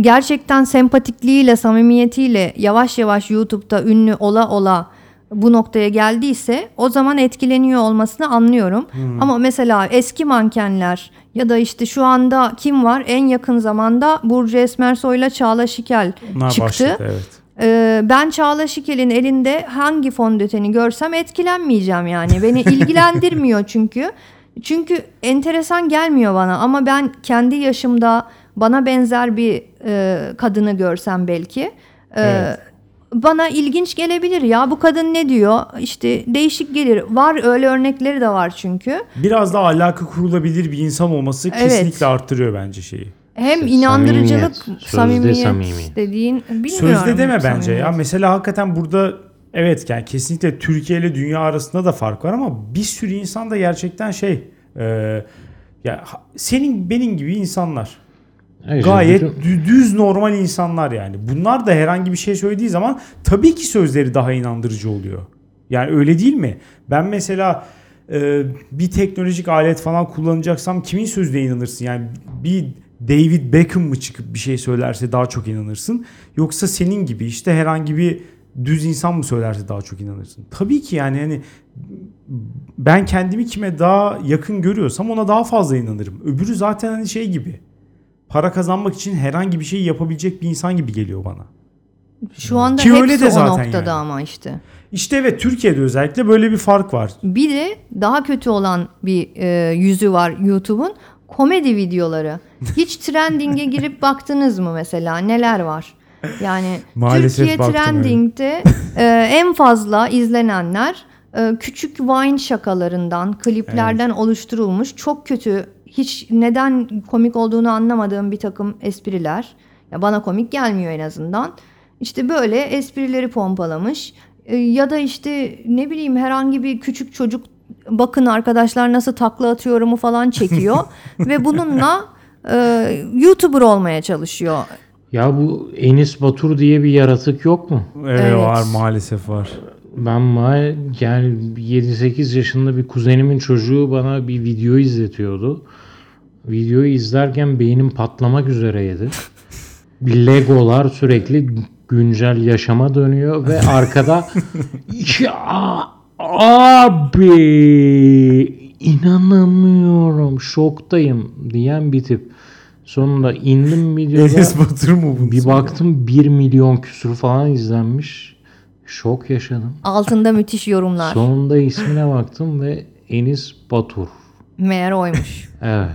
S3: gerçekten sempatikliğiyle, samimiyetiyle yavaş yavaş YouTube'da ünlü ola ola bu noktaya geldiyse o zaman etkileniyor olmasını anlıyorum.
S1: Hmm.
S3: Ama mesela eski mankenler ya da işte şu anda kim var? En yakın zamanda Burcu Esmersoy'la Çağla Şikel
S1: Bunlar
S3: çıktı.
S1: başladı evet.
S3: e, ben Çağla Şikel'in elinde hangi fondöteni görsem etkilenmeyeceğim yani. Beni ilgilendirmiyor çünkü. Çünkü enteresan gelmiyor bana ama ben kendi yaşımda bana benzer bir e, kadını görsem belki e,
S1: Evet.
S3: Bana ilginç gelebilir ya bu kadın ne diyor işte değişik gelir var öyle örnekleri de var çünkü
S1: Biraz daha alaka kurulabilir bir insan olması
S3: Evet.
S1: kesinlikle arttırıyor bence şeyi.
S3: hem
S2: İşte
S3: inandırıcılık
S2: samimiyet, sözde
S3: samimiyet
S2: samimi.
S3: dediğin bilmiyorum
S1: Sözde deme bence ya.
S3: samimiyet.
S1: Mesela hakikaten burada evet yani kesinlikle Türkiye ile dünya arasında da fark var ama bir sürü insan da gerçekten şey e, ya senin benim gibi insanlar.
S2: Evet,
S1: Gayet
S2: bütün-
S1: dü- düz normal insanlar yani. Bunlar da herhangi bir şey söylediği zaman tabii ki sözleri daha inandırıcı oluyor. Yani öyle değil mi? Ben mesela e, bir teknolojik alet falan kullanacaksam kimin sözüne inanırsın? Yani bir David Beckham mı çıkıp bir şey söylerse daha çok inanırsın? Yoksa senin gibi işte herhangi bir düz insan mı söylerse daha çok inanırsın? Tabii ki yani hani ben kendimi kime daha yakın görüyorsam ona daha fazla inanırım. Öbürü zaten hani şey gibi para kazanmak için herhangi bir şey yapabilecek bir insan gibi geliyor bana.
S3: Şu anda
S1: Ki
S3: hepsi
S1: öyle de
S3: o
S1: zaten
S3: noktada
S1: yani.
S3: ama işte.
S1: İşte evet Türkiye'de özellikle böyle bir fark var.
S3: Bir de daha kötü olan bir e, yüzü var YouTube'un. Komedi videoları. Hiç trending'e girip baktınız mı mesela? Neler var? Yani
S1: Maalesef
S3: Türkiye
S1: evet.
S3: trending'de e, en fazla izlenenler e, küçük Vine şakalarından, kliplerden oluşturulmuş çok kötü, hiç neden komik olduğunu anlamadığım bir takım espriler. Ya bana komik gelmiyor en azından. İşte böyle esprileri pompalamış. E, ya da işte ne bileyim herhangi bir küçük çocuk bakın arkadaşlar nasıl takla atıyorumu falan çekiyor ve bununla e, YouTuber olmaya çalışıyor.
S2: Ya bu Enis Batur diye bir yaratık yok mu?
S1: Evet,
S3: Evet.
S1: var maalesef var.
S2: Ben ma- yani 7-8 yaşında bir kuzenimin çocuğu bana bir video izletiyordu. Videoyu izlerken beynim patlamak üzereydi. Legolar sürekli güncel yaşama dönüyor ve arkada ya abi inanamıyorum şoktayım diyen bir tip. Sonunda indim videoda.
S1: Enes Batur mu bunu?
S2: Bir baktım 1 milyon küsur falan izlenmiş. Şok yaşadım.
S3: Altında müthiş yorumlar.
S2: Sonunda ismine baktım ve Enis Batur.
S3: Meğer oymuş.
S2: Evet.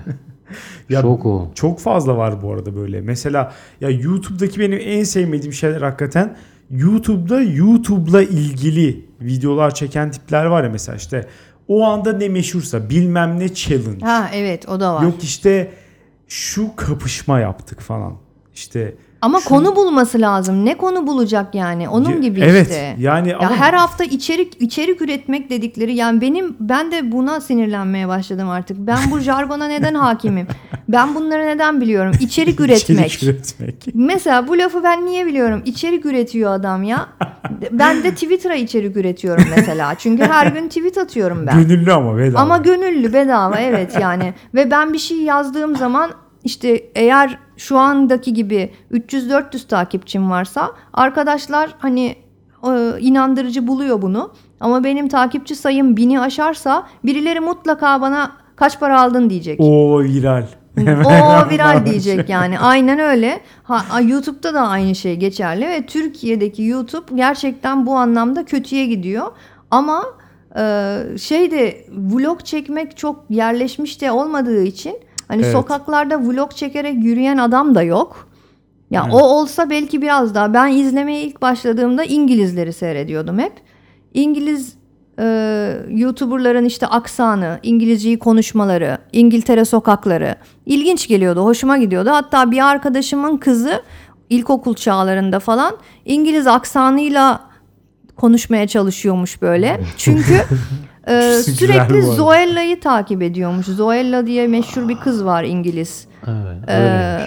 S1: Ya-
S2: Şok o.
S1: Çok fazla var bu arada böyle. Mesela ya YouTube'daki benim en sevmediğim şeyler hakikaten YouTube'da YouTube'la ilgili videolar çeken tipler var ya mesela işte o anda ne meşhursa bilmem ne challenge.
S3: Ha evet o da var.
S1: Yok işte şu kapışma yaptık falan. İşte
S3: Ama
S1: şu-
S3: konu bulması lazım. Ne konu bulacak yani? Onun gibi
S1: evet,
S3: işte.
S1: yani
S3: ya
S1: ama-
S3: her hafta içerik içerik üretmek dedikleri yani benim ben de buna sinirlenmeye başladım artık. Ben bu jargona neden hakimim? Ben bunları neden biliyorum? İçerik üretmek.
S1: içerik üretmek.
S3: Mesela bu lafı ben niye biliyorum? İçerik üretiyor adam ya. Ben de Twitter'a içerik üretiyorum mesela. Çünkü her gün tweet atıyorum ben.
S1: Gönüllü ama bedava.
S3: Ama gönüllü bedava evet yani. Ve ben bir şey yazdığım zaman işte eğer şu andaki gibi 300-400 takipçim varsa arkadaşlar hani e, inandırıcı buluyor bunu. Ama benim takipçi sayım bini aşarsa birileri mutlaka bana kaç para aldın diyecek.
S1: o viral.
S3: O viral diyecek yani. Aynen öyle. Ha, YouTube'da da aynı şey geçerli ve Türkiye'deki YouTube gerçekten bu anlamda kötüye gidiyor. Ama e, şey de vlog çekmek çok yerleşmiş de olmadığı için hani
S1: Evet.
S3: sokaklarda vlog çekerek yürüyen adam da yok. Ya
S1: Evet.
S3: o olsa belki biraz daha. Ben izlemeye ilk başladığımda İngilizleri seyrediyordum hep. İngiliz e, YouTuber'ların işte aksanı, İngilizceyi konuşmaları, İngiltere sokakları ilginç geliyordu, hoşuma gidiyordu. Hatta bir arkadaşımın kızı ilkokul çağlarında falan İngiliz aksanıyla konuşmaya çalışıyormuş böyle. Çünkü e,
S1: Güzel
S3: sürekli. Zoella'yı takip ediyormuş. Zoella diye meşhur bir kız var İngiliz.
S2: Evet.
S3: Ee,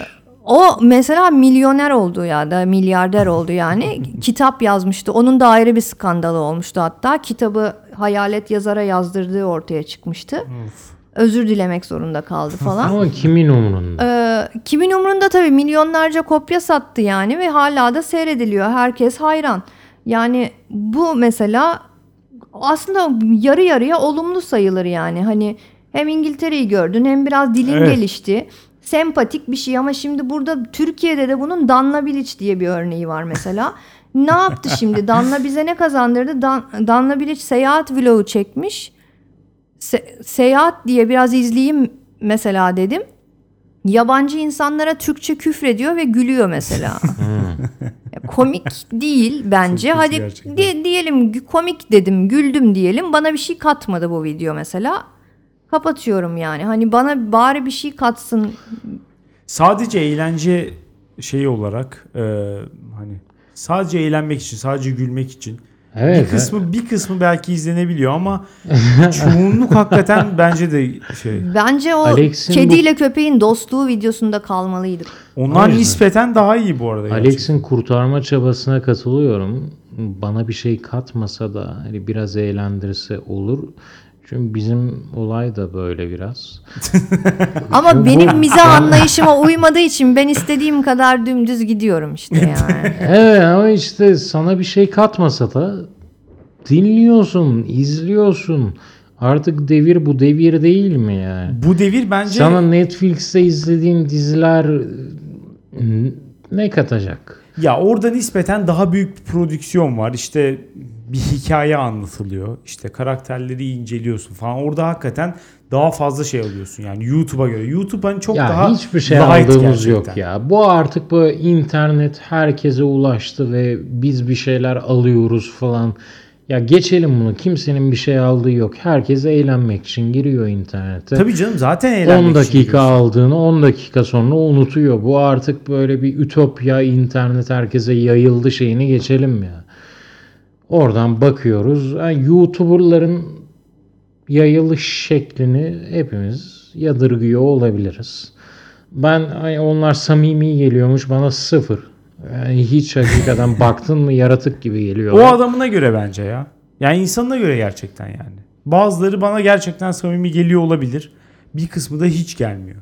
S3: o mesela milyoner oldu ya da milyarder oldu yani. Kitap yazmıştı. Onun da ayrı bir skandalı olmuştu hatta. Kitabı hayalet yazara yazdırdığı ortaya çıkmıştı. Özür dilemek zorunda kaldı falan.
S2: Ama kimin umurunda?
S3: Ee, kimin umrunda tabii milyonlarca kopya sattı yani ve hala da seyrediliyor. Herkes hayran. Yani bu mesela aslında yarı yarıya olumlu sayılır yani. Hani hem İngiltere'yi gördün hem biraz dilin
S1: Evet.
S3: gelişti. Sempatik bir şey ama şimdi burada Türkiye'de de bunun Danla Bilic diye bir örneği var mesela. Ne yaptı şimdi? Danla bize ne kazandırdı? Dan, Danla Bilic seyahat vlogu çekmiş. Se- seyahat diye biraz izleyeyim mesela dedim. Yabancı insanlara Türkçe küfrediyor ve gülüyor mesela. Komik değil bence. Hadi
S1: gerçekten.
S3: di- diyelim komik dedim, güldüm diyelim. Bana bir şey katmadı bu video mesela. Kapatıyorum yani. Hani bana bari bir şey katsın.
S1: Sadece eğlence şeyi olarak e, hani sadece eğlenmek için, sadece gülmek için
S2: Evet.
S1: bir kısmı bir kısmı belki izlenebiliyor ama çoğunluk hakikaten bence de şey.
S3: Bence o
S2: Alex'in
S3: kediyle köpeğin dostluğu videosunda kalmalıydı.
S1: Onlar
S2: Aynen.
S1: nispeten daha iyi bu arada.
S2: Alex'in kurtarma çabasına katılıyorum. Bana bir şey katmasa da hani biraz eğlendirse olur. Çünkü bizim olay da böyle biraz.
S3: Ama
S2: Bu-
S3: benim mizah anlayışıma uymadığı için ben istediğim kadar dümdüz gidiyorum işte yani.
S2: Evet ama işte sana bir şey katmasa da dinliyorsun, izliyorsun. Artık devir bu devir değil mi yani?
S1: Bu devir bence
S2: Sana Netflix'te izlediğin diziler n- ne katacak?
S1: Ya orada nispeten daha büyük bir prodüksiyon var. İşte bir hikaye anlatılıyor. İşte karakterleri inceliyorsun falan. Orada hakikaten daha fazla şey alıyorsun yani YouTube'a göre. YouTube hani çok
S2: ya
S1: daha
S2: hiçbir şey aldığımız yok
S1: gerçekten.
S2: ya. Bu artık bu internet herkese ulaştı ve biz bir şeyler alıyoruz falan. Ya geçelim bunu. Kimsenin bir şey aldığı yok. Herkes eğlenmek için giriyor internete.
S1: Tabii canım zaten eğlenmek
S2: 10
S1: için
S2: dakika
S1: giriyorsun.
S2: aldığını 10 dakika sonra unutuyor. Bu artık böyle bir ütopya internet herkese yayıldı şeyini geçelim ya. Oradan bakıyoruz. Yani YouTuber'ların yayılış şeklini hepimiz yadırgıyor olabiliriz. Ben ay, onlar samimi geliyormuş bana sıfır. Yani hiç hakikaten baktın mı yaratık gibi geliyor.
S1: O adamına göre bence ya. Yani insanına göre gerçekten yani. Bazıları bana gerçekten samimi geliyor olabilir. Bir kısmı da hiç gelmiyor.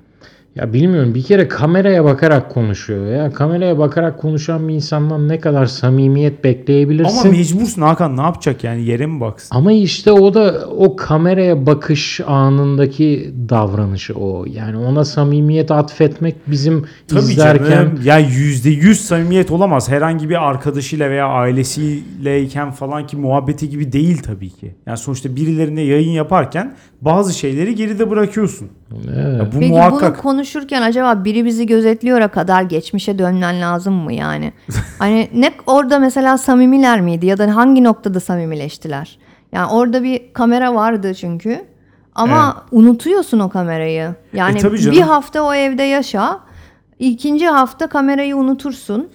S2: Ya bilmiyorum bir kere kameraya bakarak konuşuyor ya. Kameraya bakarak konuşan bir insandan ne kadar samimiyet bekleyebilirsin.
S1: Ama mecbursun Hakan ne yapacak yani yere mi baksın?
S2: Ama işte o da o kameraya bakış anındaki davranışı o. Yani ona samimiyet atfetmek bizim
S1: Tabii
S2: izlerken
S1: canım. Ya yüzde yüz samimiyet olamaz. Herhangi bir arkadaşıyla veya ailesiyleyken falan ki muhabbeti gibi değil tabii ki. Yani sonuçta birilerine yayın yaparken bazı şeyleri geride bırakıyorsun.
S2: Evet.
S1: Ya bu
S3: Peki
S1: muhakkak.
S3: bunu konuşurken acaba biri bizi gözetliyor'a kadar geçmişe dönmen lazım mı yani? hani ne orada mesela samimiler miydi ya da hangi noktada samimileştiler? Yani orada bir kamera vardı çünkü. Ama unutuyorsun o kamerayı. Yani
S1: E,
S3: bir hafta o evde yaşa. ikinci hafta kamerayı unutursun.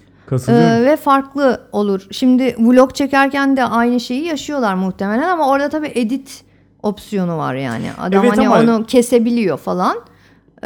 S3: Ee, ve farklı olur. Şimdi vlog çekerken de aynı şeyi yaşıyorlar muhtemelen ama orada tabii edit opsiyonu var yani. Adam
S1: Evet
S3: hani
S1: ama-
S3: onu kesebiliyor falan.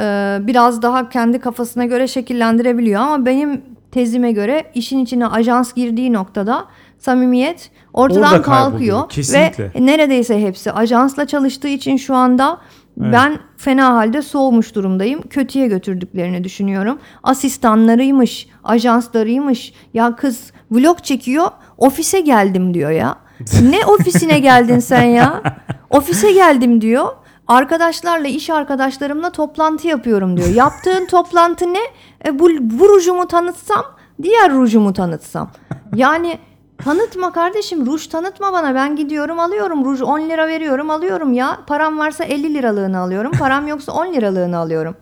S3: Ee, biraz daha kendi kafasına göre şekillendirebiliyor ama benim tezime göre işin içine ajans girdiği noktada samimiyet ortadan
S1: Orada
S3: kalkıyor
S1: kesinlikle.
S3: ve neredeyse hepsi ajansla çalıştığı için şu anda ben fena halde soğumuş durumdayım. Kötüye götürdüklerini düşünüyorum. Asistanlarıymış, ajanslarıymış. Ya kız vlog çekiyor, ofise geldim diyor ya. ne ofisine geldin sen ya? Ofise geldim diyor. Arkadaşlarla, iş arkadaşlarımla toplantı yapıyorum diyor. Yaptığın toplantı ne? E, bu, bu rujumu tanıtsam, diğer rujumu tanıtsam. Yani tanıtma kardeşim, ruj tanıtma bana. Ben gidiyorum alıyorum ruj 10 lira veriyorum alıyorum ya. Param varsa 50 liralığını alıyorum. Param yoksa 10 liralığını alıyorum.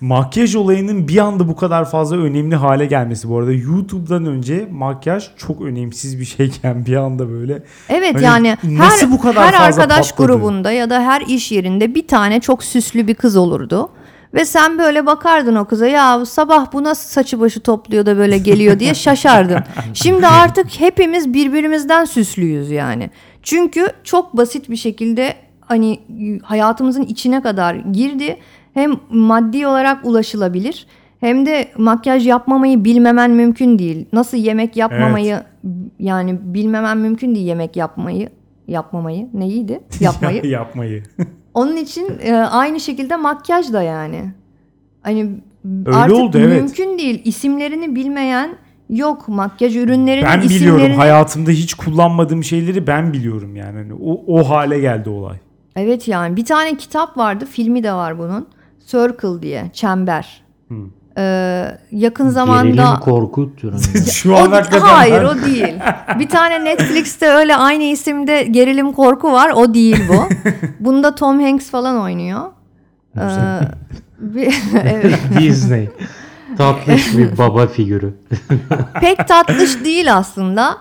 S1: Makyaj olayının bir anda bu kadar fazla önemli hale gelmesi bu arada. YouTube'dan önce makyaj çok önemsiz bir şeyken bir anda böyle.
S3: Evet
S1: Hani
S3: yani her,
S1: nasıl bu kadar
S3: her
S1: fazla
S3: arkadaş
S1: patladı?
S3: grubunda ya da her iş yerinde bir tane çok süslü bir kız olurdu. Ve sen böyle bakardın o kıza ya sabah bu nasıl saçı başı topluyor da böyle geliyor diye şaşardın. Şimdi artık hepimiz birbirimizden süslüyüz yani. Çünkü çok basit bir şekilde hani hayatımızın içine kadar girdi. Hem maddi olarak ulaşılabilir hem de makyaj yapmamayı bilmemen mümkün değil. Nasıl yemek yapmamayı yani bilmemen mümkün değil yemek yapmayı yapmamayı neydi yapmayı.
S1: yapmayı.
S3: Onun için e, aynı şekilde makyaj da yani. Hani
S1: Öyle
S3: artık
S1: oldu, evet.
S3: mümkün değil. İsimlerini bilmeyen yok. Makyaj ürünlerinin
S1: Ben
S3: isimlerini
S1: biliyorum hayatımda hiç kullanmadığım şeyleri ben biliyorum yani. Hani o, o hale geldi olay.
S3: Evet yani bir tane kitap vardı. Filmi de var bunun. Circle diye. Çember.
S1: Hı.
S3: Ee, yakın
S2: Gerilim
S3: zamanda
S2: korku türünde.
S1: Şu
S3: o,
S1: an hakikaten
S3: hayır
S1: ben-
S3: o değil. Bir tane Netflix'te öyle aynı isimde gerilim korku var. O değil bu. Bunda Tom Hanks falan oynuyor. Ee, bir- evet.
S2: Disney. Tatlış bir baba figürü.
S3: Pek tatlış değil aslında.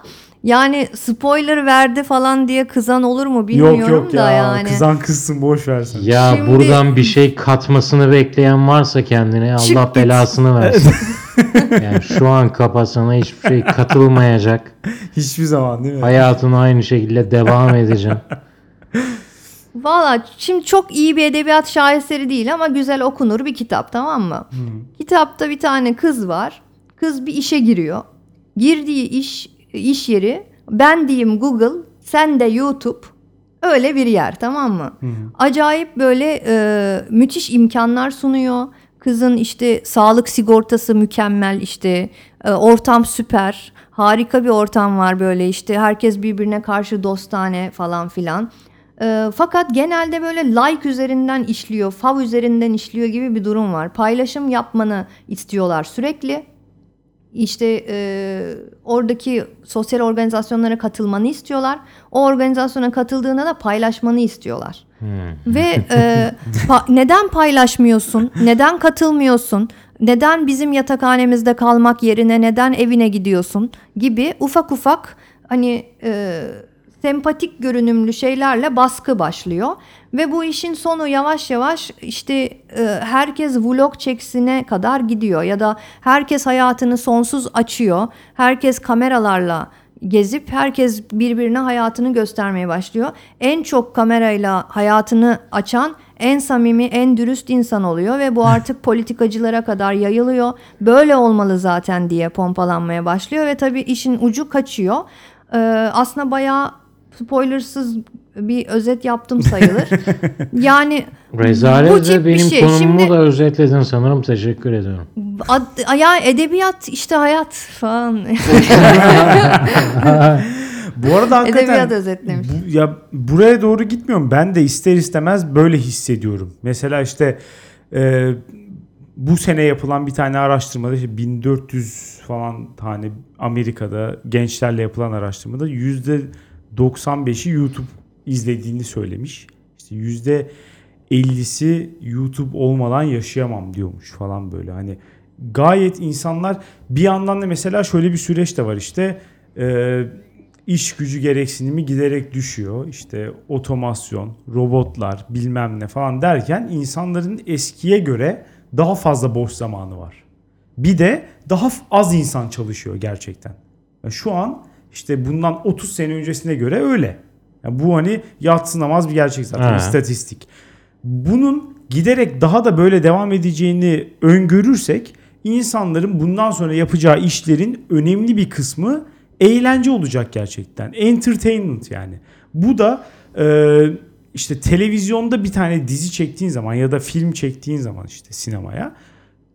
S3: Yani spoiler verdi falan diye kızan olur mu bilmiyorum
S1: Yok yok
S3: da
S1: ya
S3: yani.
S1: kızan kızsın boş versen.
S2: Ya
S3: Şimdi-
S2: buradan bir şey katmasını bekleyen varsa kendine
S3: Çık
S2: Allah
S3: git.
S2: belasını versin. yani şu an kafasına hiçbir şey katılmayacak.
S1: Hiçbir zaman değil mi?
S2: Hayatına aynı şekilde devam edeceğim.
S3: Valla şimdi çok iyi bir edebiyat şaheseri değil ama güzel okunur bir kitap tamam mı? Kitapta bir tane kız var. Kız bir işe giriyor. Girdiği iş iş yeri ben diyeyim Google, sen de YouTube. Öyle bir yer tamam mı? Acayip böyle e, müthiş imkanlar sunuyor. Kızın işte sağlık sigortası mükemmel işte e, ortam süper. Harika bir ortam var böyle işte herkes birbirine karşı dostane falan filan. E, fakat genelde böyle like üzerinden işliyor, fav üzerinden işliyor gibi bir durum var. Paylaşım yapmanı istiyorlar sürekli. İşte e, oradaki sosyal organizasyonlara katılmanı istiyorlar. O organizasyona katıldığında da paylaşmanı istiyorlar. Ve e, pa- neden paylaşmıyorsun? Neden katılmıyorsun? Neden bizim yatakhanemizde kalmak yerine neden evine gidiyorsun? Gibi ufak ufak hani e, sempatik görünümlü şeylerle baskı başlıyor. Ve bu işin sonu yavaş yavaş işte e, herkes vlog çeksine kadar gidiyor. Ya da herkes hayatını sonsuz açıyor. Herkes kameralarla gezip herkes birbirine hayatını göstermeye başlıyor. En çok kamerayla hayatını açan en samimi, en dürüst insan oluyor ve bu artık politikacılara kadar yayılıyor. Böyle olmalı zaten diye pompalanmaya başlıyor ve tabii işin ucu kaçıyor. Ee, aslında bayağı spoilersız bir özet yaptım sayılır. yani
S2: Rezalet
S3: bu tip bir
S2: benim
S3: şey.
S2: konumumu
S3: Şimdi
S2: da özetledin sanırım. Teşekkür ediyorum.
S3: ad- ya edebiyat işte hayat falan.
S1: Bu arada hakikaten
S3: edebiyat özetlemiş.
S1: bu- ya buraya doğru gitmiyorum. Ben de ister istemez böyle hissediyorum. Mesela işte e, bu sene yapılan bir tane araştırmada işte 1400 falan tane Amerika'da gençlerle yapılan araştırmada yüzde 95'i YouTube izlediğini söylemiş. İşte yüzde 50'si YouTube olmadan yaşayamam diyormuş falan böyle. Hani gayet insanlar bir yandan da mesela şöyle bir süreç de var işte e, iş gücü gereksinimi giderek düşüyor. İşte otomasyon, robotlar bilmem ne falan derken insanların eskiye göre daha fazla boş zamanı var. Bir de daha az insan çalışıyor gerçekten. Yani şu an işte bundan 30 sene öncesine göre öyle. Yani bu hani yatsınamaz bir gerçek zaten
S2: Ha.
S1: istatistik. Bunun giderek daha da böyle devam edeceğini öngörürsek insanların bundan sonra yapacağı işlerin önemli bir kısmı eğlence olacak gerçekten. Entertainment yani. Bu da e, işte televizyonda bir tane dizi çektiğin zaman ya da film çektiğin zaman işte sinemaya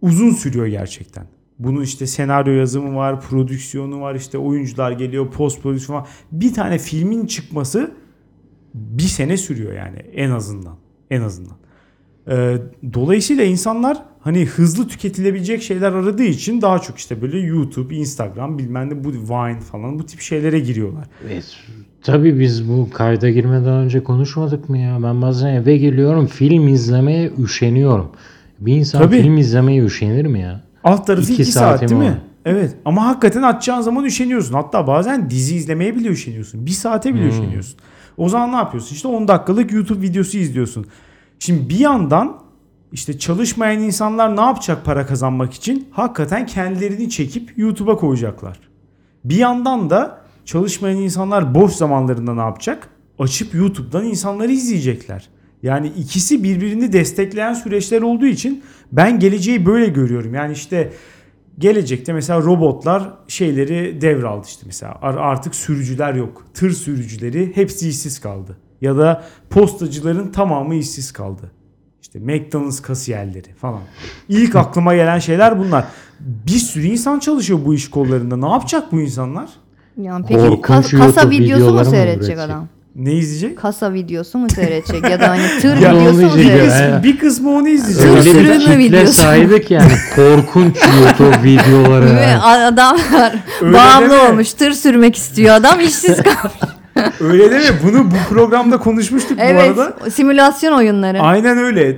S1: uzun sürüyor gerçekten. Bunun işte senaryo yazımı var, prodüksiyonu var, işte oyuncular geliyor, post prodüksiyon var. Bir tane filmin çıkması bir sene sürüyor yani en azından. En azından. Ee, dolayısıyla insanlar hani hızlı tüketilebilecek şeyler aradığı için daha çok işte böyle YouTube, Instagram bilmem ne bu Vine falan bu tip şeylere giriyorlar.
S2: Evet. Tabii biz bu kayda girmeden önce konuşmadık mı ya? Ben bazen eve geliyorum film izlemeye üşeniyorum. Bir insan
S1: Tabii.
S2: film izlemeye üşenir mi ya?
S1: Alt tarafı
S2: İki
S1: 2 saat
S2: saatim
S1: değil mi?
S2: var.
S1: Evet ama hakikaten açacağın zaman üşeniyorsun. Hatta bazen dizi izlemeye bile üşeniyorsun. Bir saate bile
S2: Hmm.
S1: üşeniyorsun. O zaman ne yapıyorsun? İşte 10 dakikalık YouTube videosu izliyorsun. Şimdi bir yandan işte çalışmayan insanlar ne yapacak para kazanmak için? Hakikaten kendilerini çekip YouTube'a koyacaklar. Bir yandan da çalışmayan insanlar boş zamanlarında ne yapacak? Açıp YouTube'dan insanları izleyecekler. Yani ikisi birbirini destekleyen süreçler olduğu için ben geleceği böyle görüyorum. Yani işte gelecekte mesela robotlar şeyleri devraldı işte mesela Ar- artık sürücüler yok. Tır sürücüleri hepsi işsiz kaldı. Ya da postacıların tamamı işsiz kaldı. İşte McDonald's kasiyerleri falan. İlk aklıma gelen şeyler bunlar. Bir sürü insan çalışıyor bu iş kollarında. Ne yapacak bu insanlar?
S3: Yani peki
S2: Korkunç
S3: ka- kasa videosu mu seyredecek adam?
S1: Ne izleyecek?
S3: Kasa videosu mu seyredecek ya da hani tır
S2: Ya
S3: videosu mu
S2: onu
S1: Bir,
S3: seyredecek?
S1: kısmı,
S2: Evet.
S1: bir kısmı onu izleyecek.
S3: Tır
S2: Öyle bir
S3: sürümü
S2: kitle
S3: videosu.
S2: saydık yani korkunç YouTube videoları.
S3: Ve adamlar
S1: Öyle
S3: bağımlı
S1: deme.
S3: olmuş. Tır sürmek istiyor adam işsiz kalmış.
S1: Öyle deme. Bunu bu programda konuşmuştuk bu
S3: evet.
S1: arada.
S3: Simülasyon oyunları.
S1: Aynen öyle.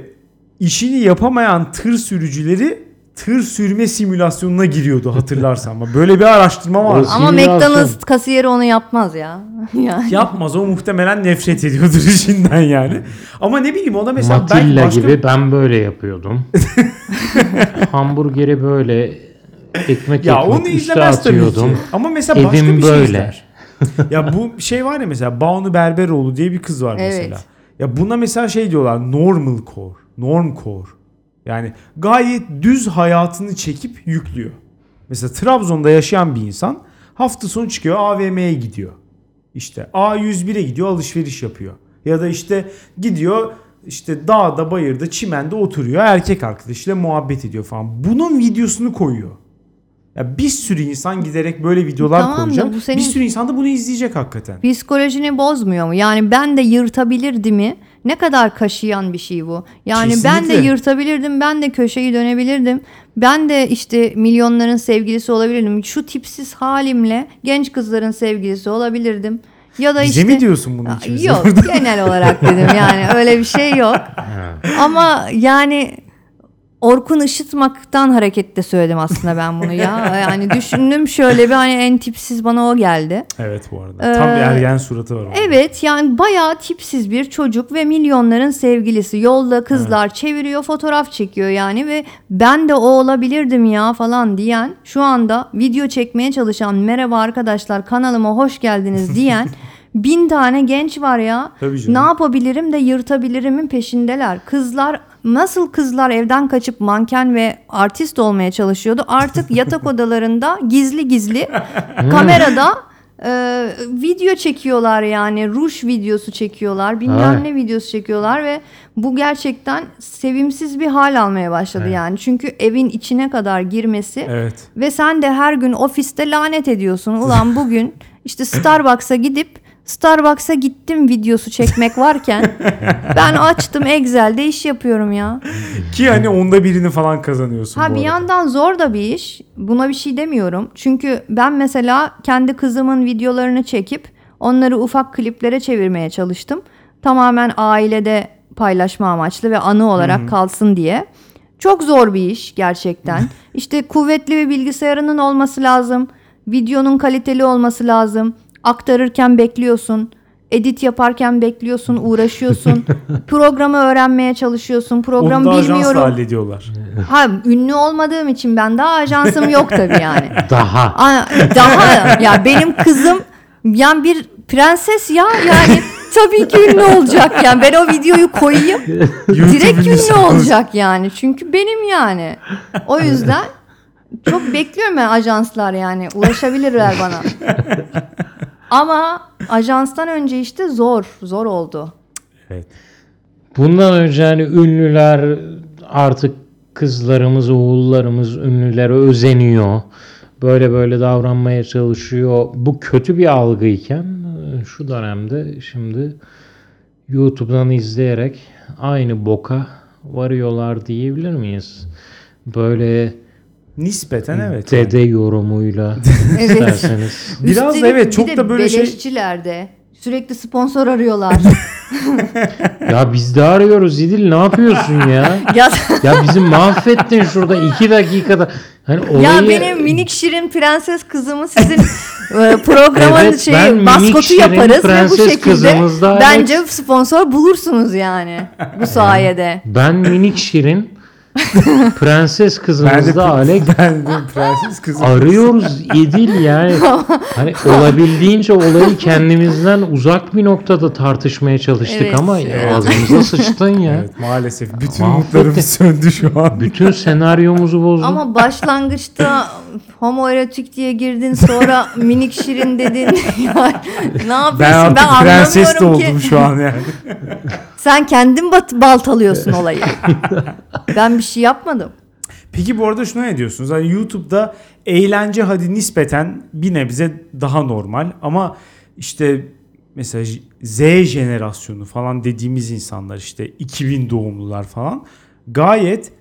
S1: İşini yapamayan tır sürücüleri tır sürme simülasyonuna giriyordu hatırlarsan. Ama böyle bir araştırma var.
S3: Ama. McDonald's kasiyeri onu yapmaz ya. yani.
S1: Yapmaz o muhtemelen nefret ediyordur işinden yani. Ama ne bileyim o da mesela belki
S2: Matilla
S1: başka
S2: gibi ben böyle yapıyordum. Hamburgeri böyle ekmek
S1: ya
S2: ekmek
S1: onu
S2: üstü
S1: izlemez tabii ki.
S2: atıyordum.
S1: Ama mesela başka
S2: Evim
S1: bir şey
S2: böyle.
S1: izler. ya bu şey var ya mesela Banu Berberoğlu diye bir kız var
S3: Evet.
S1: mesela. Ya buna mesela şey diyorlar normal core, norm core. Yani gayet düz hayatını çekip yüklüyor. Mesela Trabzon'da yaşayan bir insan hafta sonu çıkıyor AVM'ye gidiyor. İşte A101'e gidiyor alışveriş yapıyor. Ya da işte gidiyor işte dağda bayırda çimende oturuyor erkek arkadaşıyla muhabbet ediyor falan. Bunun videosunu koyuyor. Ya bir sürü insan giderek böyle videolar
S3: Tamam
S1: koyacak.
S3: bu senin-
S1: Bir sürü insan da bunu izleyecek hakikaten.
S3: Psikolojini bozmuyor mu? Yani ben de yırtabilirdim mi? Ne kadar kaşıyan bir şey bu. Yani ben de
S1: Kesinlikle.
S3: yırtabilirdim, ben de köşeyi dönebilirdim. Ben de işte milyonların sevgilisi olabilirdim. Şu tipsiz halimle genç kızların sevgilisi olabilirdim. Ya da
S1: Bize
S3: işte
S1: mi diyorsun bunu ikimize?
S3: Yok genel olarak dedim yani öyle bir şey yok. Ama yani Orkun Işıtmak'tan hareketle söyledim aslında ben bunu ya. Yani düşündüm şöyle bir hani en tipsiz bana o geldi.
S1: Evet bu arada. Tam bir
S3: Ee,
S1: ergen suratı var. orada.
S3: Evet yani bayağı tipsiz bir çocuk ve milyonların sevgilisi. Yolda kızlar çeviriyor fotoğraf çekiyor yani ve ben de o olabilirdim ya falan diyen şu anda video çekmeye çalışan merhaba arkadaşlar kanalıma hoş geldiniz diyen bin tane genç var ya. Ne yapabilirim de yırtabilirimin peşindeler. Kızlar nasıl kızlar evden kaçıp manken ve artist olmaya çalışıyordu. Artık yatak odalarında gizli gizli kamerada e, video çekiyorlar yani ruj videosu çekiyorlar bilmem ne videosu çekiyorlar ve bu gerçekten sevimsiz bir hal almaya başladı
S1: Evet.
S3: yani çünkü evin içine kadar girmesi
S1: Evet.
S3: ve sen de her gün ofiste lanet ediyorsun ulan bugün işte Starbucks'a gidip Starbucks'a gittim videosu çekmek varken ben açtım Excel'de iş yapıyorum ya.
S1: Ki hani onda birini falan kazanıyorsun
S3: Ha bir yandan zor da bir iş. Buna bir şey demiyorum. Çünkü ben mesela kendi kızımın videolarını çekip onları ufak kliplere çevirmeye çalıştım. Tamamen ailede paylaşma amaçlı ve anı olarak kalsın diye. Çok zor bir iş gerçekten. işte kuvvetli bir bilgisayarının olması lazım. Videonun kaliteli olması lazım. Aktarırken bekliyorsun. Edit yaparken bekliyorsun, uğraşıyorsun. Programı öğrenmeye çalışıyorsun. Program
S1: Onu da ajansla
S3: bilmiyorum.
S1: hallediyorlar.
S3: Ha ünlü olmadığım için ben daha ajansım yok tabii yani.
S2: Daha.
S3: Aa, Daha ya benim kızım yani bir prenses ya yani tabii ki ünlü olacak yani ben o videoyu koyayım direkt ünlü olacak yani çünkü benim yani o yüzden çok bekliyorum ben ajanslar yani ulaşabilirler bana ama ajanstan önce işte zor zor oldu
S1: Evet.
S2: Bundan önce hani ünlüler artık kızlarımız, oğullarımız ünlülere özeniyor. Böyle böyle davranmaya çalışıyor. Bu kötü bir algıyken şu dönemde şimdi YouTube'dan izleyerek aynı boka varıyorlar diyebilir miyiz? Böyle
S1: Nispeten evet.
S2: dede yorumuyla
S3: Evet.
S2: isterseniz.
S1: Biraz
S3: Üstelik
S1: evet
S3: bir
S1: çok da böyle şey
S3: beleşçiler de sürekli sponsor arıyorlar
S2: Ya biz de arıyoruz İdil ne yapıyorsun ya?
S3: ya
S2: Ya bizi mahvettin şurada iki dakikada. Hani olayı...
S3: Ya benim minik şirin prenses kızımı sizin e, programın
S2: Evet,
S3: şeyi maskotu yaparız ve bu şekilde
S2: kızımızda
S3: bence
S2: evet.
S3: sponsor bulursunuz yani bu sayede.
S2: Ben minik şirin prenses
S1: ben
S2: kızımızda Alex
S1: ben de prenses kızım.
S2: arıyoruz İdil yani. Hani olabildiğince olayı kendimizden uzak bir noktada tartışmaya çalıştık
S3: Evet,
S2: ama
S3: evet.
S2: ağzımıza sıçtın ya.
S1: Evet maalesef bütün umutlarımız söndü şu an.
S2: Bütün senaryomuzu bozdun.
S3: Ama başlangıçta homoerotik diye girdin sonra minik şirin dedin. Yani ne yapıyorsun
S1: Ben
S3: ben,
S1: artık prenses de
S3: ki.
S1: oldum şu an yani.
S3: Sen kendin bat- baltalıyorsun olayı. ben bir şey yapmadım.
S1: Peki bu arada şuna ne diyorsunuz? Hani YouTube'da eğlence hadi nispeten bir nebze daha normal ama işte mesela Z jenerasyonu falan dediğimiz insanlar işte 2000 doğumlular falan gayet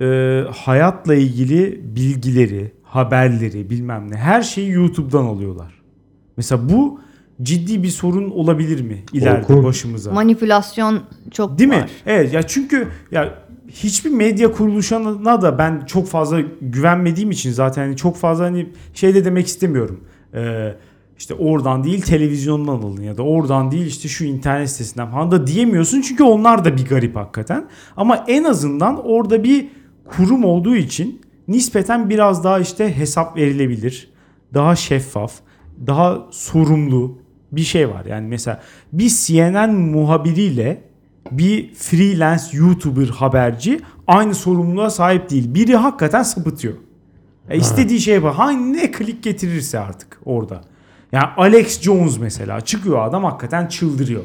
S1: e, hayatla ilgili bilgileri, haberleri bilmem ne her şeyi YouTube'dan alıyorlar. Mesela bu ciddi bir sorun olabilir mi ileride
S2: Korkunç.
S1: başımıza?
S3: Manipülasyon çok
S1: Değil
S3: var.
S1: mi? Evet ya çünkü ya hiçbir medya kuruluşuna da ben çok fazla güvenmediğim için zaten hani çok fazla hani şey de demek istemiyorum. Ee, işte oradan değil televizyondan alın ya da oradan değil işte şu internet sitesinden falan da diyemiyorsun çünkü onlar da bir garip hakikaten. Ama en azından orada bir kurum olduğu için nispeten biraz daha işte hesap verilebilir. Daha şeffaf, daha sorumlu bir şey var. Yani mesela bir CNN muhabiriyle bir freelance YouTuber haberci aynı sorumluluğa sahip değil. Biri hakikaten sapıtıyor. E istediği şey yapar. Hangi ne klik getirirse artık orada. Yani Alex Jones mesela çıkıyor adam hakikaten çıldırıyor.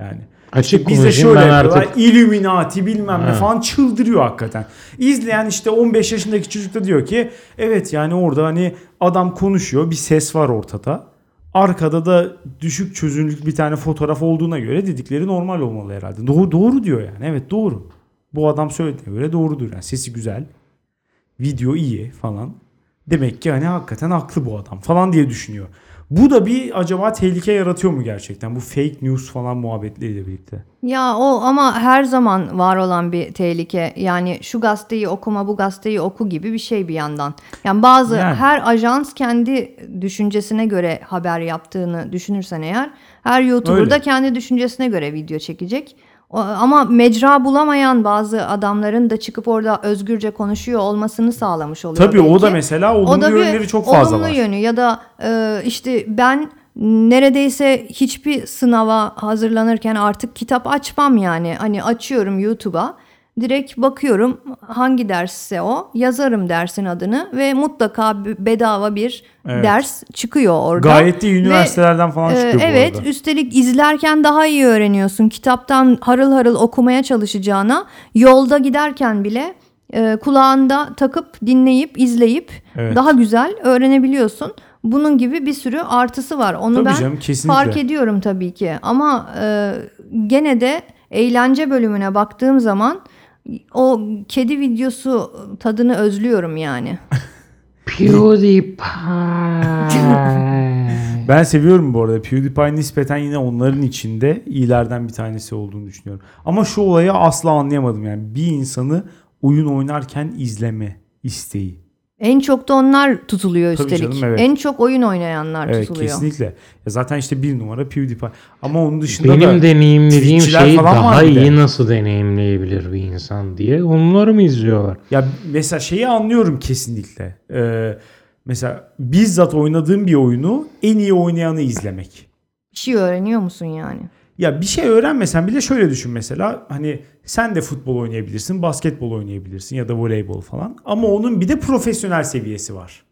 S1: Yani
S2: Açık
S1: bize
S2: konuşayım
S1: şöyle yapıyorlar.
S2: artık
S1: Illuminati bilmem ne falan çıldırıyor hakikaten. İzleyen işte 15 yaşındaki çocuk da diyor ki evet yani orada hani adam konuşuyor bir ses var ortada. Arkada da düşük çözünürlük bir tane fotoğraf olduğuna göre dedikleri normal olmalı herhalde. Doğru, doğru diyor yani. Evet doğru. Bu adam söylediğine göre doğrudur. Yani sesi güzel. Video iyi falan. Demek ki hani hakikaten haklı bu adam falan diye düşünüyor. Bu da bir acaba tehlike yaratıyor mu gerçekten? Bu fake news falan muhabbetleriyle birlikte.
S3: Ya o ama her zaman var olan bir tehlike. Yani şu gazeteyi okuma, bu gazeteyi oku gibi bir şey bir yandan. Yani bazı
S1: Yani.
S3: her ajans kendi düşüncesine göre haber yaptığını düşünürsen eğer, her YouTuber
S1: Öyle.
S3: da kendi düşüncesine göre video çekecek. O- Ama mecra bulamayan bazı adamların da çıkıp orada özgürce konuşuyor olmasını sağlamış oluyor.
S1: Tabii o
S3: belki.
S1: da mesela olumlu
S3: O da
S1: yönleri çok fazla
S3: olumlu
S1: var.
S3: yönü ya da e, işte ben neredeyse hiçbir sınava hazırlanırken artık kitap açmam yani. Hani açıyorum YouTube'a direkt bakıyorum hangi dersse o yazarım dersin adını ve mutlaka bedava bir
S1: Evet.
S3: ders çıkıyor orada.
S1: Gayet iyi
S3: Ve,
S1: üniversitelerden falan
S3: e,
S1: çıkıyor bu
S3: evet
S1: arada.
S3: üstelik izlerken daha iyi öğreniyorsun. Kitaptan harıl harıl okumaya çalışacağına yolda giderken bile e, kulağında takıp dinleyip izleyip
S1: Evet.
S3: daha güzel öğrenebiliyorsun. Bunun gibi bir sürü artısı var. Onu
S1: Tabii
S3: ben
S1: canım, kesinlikle.
S3: fark ediyorum tabii ki. Ama e, gene de eğlence bölümüne baktığım zaman o kedi videosu tadını özlüyorum yani.
S2: PewDiePie.
S1: Ben seviyorum bu arada. PewDiePie nispeten yine onların içinde iyilerden bir tanesi olduğunu düşünüyorum. Ama şu olayı asla anlayamadım yani. Bir insanı oyun oynarken izleme isteği.
S3: En çok da onlar tutuluyor
S1: Tabii
S3: üstelik.
S1: canım, evet.
S3: En çok oyun oynayanlar
S1: Evet
S3: tutuluyor.
S1: kesinlikle. Ya zaten işte bir numara PewDiePie. Ama onun dışında
S2: Benim
S1: da
S2: deneyimlediğim
S1: Twitch'çiler
S2: şeyi daha
S1: bir de.
S2: iyi nasıl deneyimleyebilir bir insan diye onları mı izliyorlar?
S1: ya mesela şeyi anlıyorum kesinlikle. Ee, mesela bizzat oynadığım bir oyunu en iyi oynayanı izlemek.
S3: Bir şey öğreniyor musun yani?
S1: Ya bir şey öğrenmesen bile şöyle düşün mesela hani sen de futbol oynayabilirsin, basketbol oynayabilirsin ya da voleybol falan. Ama onun bir de profesyonel seviyesi var.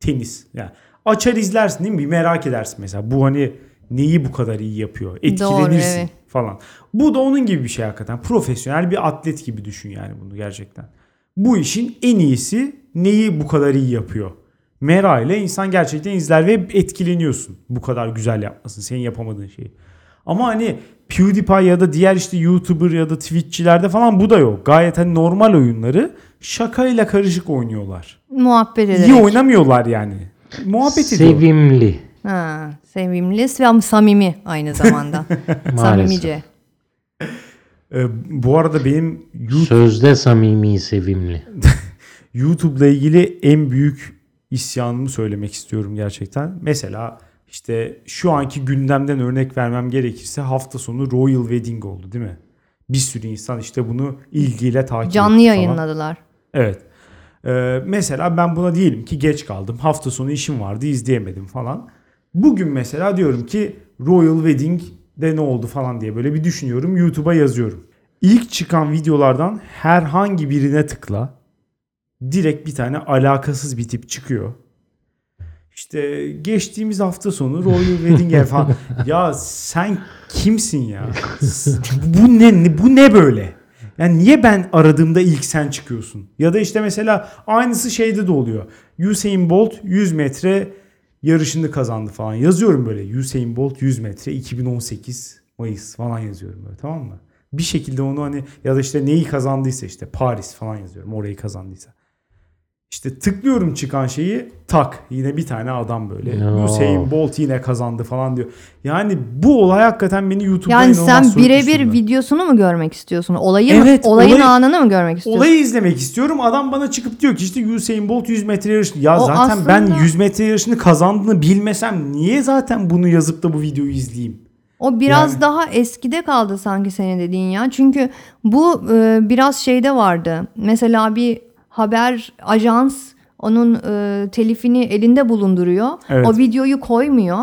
S1: Tenis. Yani açar izlersin değil mi? Bir merak edersin mesela. Bu hani neyi bu kadar iyi yapıyor? Etkilenirsin
S3: evet.
S1: falan. Bu da onun gibi bir şey hakikaten. Profesyonel bir atlet gibi düşün yani bunu gerçekten. Bu işin en iyisi neyi bu kadar iyi yapıyor? Mera ile insan gerçekten izler ve etkileniyorsun. Bu kadar güzel yapmasın. Senin yapamadığın şeyi. Ama hani PewDiePie ya da diğer işte YouTuber ya da Twitch'çilerde falan bu da yok. Gayet hani normal oyunları şakayla karışık oynuyorlar.
S3: Muhabbet ederek.
S1: İyi oynamıyorlar yani. Muhabbet ediyorlar.
S2: Sevimli.
S3: Ha, sevimli ve samimi aynı zamanda. Samimice.
S1: Ee, bu arada benim YouTube,
S2: Sözde samimi sevimli.
S1: YouTube'la ilgili en büyük isyanımı söylemek istiyorum gerçekten. Mesela işte şu anki gündemden örnek vermem gerekirse hafta sonu Royal Wedding oldu değil mi? Bir sürü insan işte bunu ilgiyle takip
S3: Canlı
S1: etti falan.
S3: yayınladılar.
S1: Evet. Ee, mesela ben buna diyelim ki geç kaldım. Hafta sonu işim vardı izleyemedim falan. Bugün mesela diyorum ki Royal Wedding'de ne oldu falan diye böyle bir düşünüyorum. YouTube'a yazıyorum. İlk çıkan videolardan herhangi birine tıkla. Direkt bir tane alakasız bir tip çıkıyor. İşte geçtiğimiz hafta sonu Royal Wedding'e falan. ya sen kimsin ya? bu ne bu ne böyle? Yani niye ben aradığımda ilk sen çıkıyorsun? Ya da işte mesela aynısı şeyde de oluyor. Usain Bolt 100 metre yarışını kazandı falan. Yazıyorum böyle Usain Bolt 100 metre 2018 Mayıs falan yazıyorum böyle tamam mı? Bir şekilde onu hani ya da işte neyi kazandıysa işte Paris falan yazıyorum orayı kazandıysa. İşte tıklıyorum çıkan şeyi tak yine bir tane adam böyle
S2: Ya.
S1: Usain Bolt yine kazandı falan diyor. Yani bu olay hakikaten beni YouTube'da
S3: Yani
S1: inanılmaz
S3: sen
S1: soğuttu
S3: birebir videosunu mu görmek istiyorsun? Olayı
S1: Evet,
S3: olayın
S1: olayı-
S3: anını mı görmek istiyorsun?
S1: Olayı izlemek istiyorum. Adam bana çıkıp diyor ki işte Usain Bolt 100 metre yarışı. Ya
S3: O
S1: zaten ben
S3: aslında-
S1: 100 metre yarışını kazandığını bilmesem niye zaten bunu yazıp da bu videoyu izleyeyim?
S3: O biraz
S1: Yani-
S3: daha eskide kaldı sanki senin dediğin ya. Çünkü bu e, biraz şeyde vardı. Mesela bir haber ajans onun e, telifini elinde bulunduruyor.
S1: Evet.
S3: O videoyu koymuyor.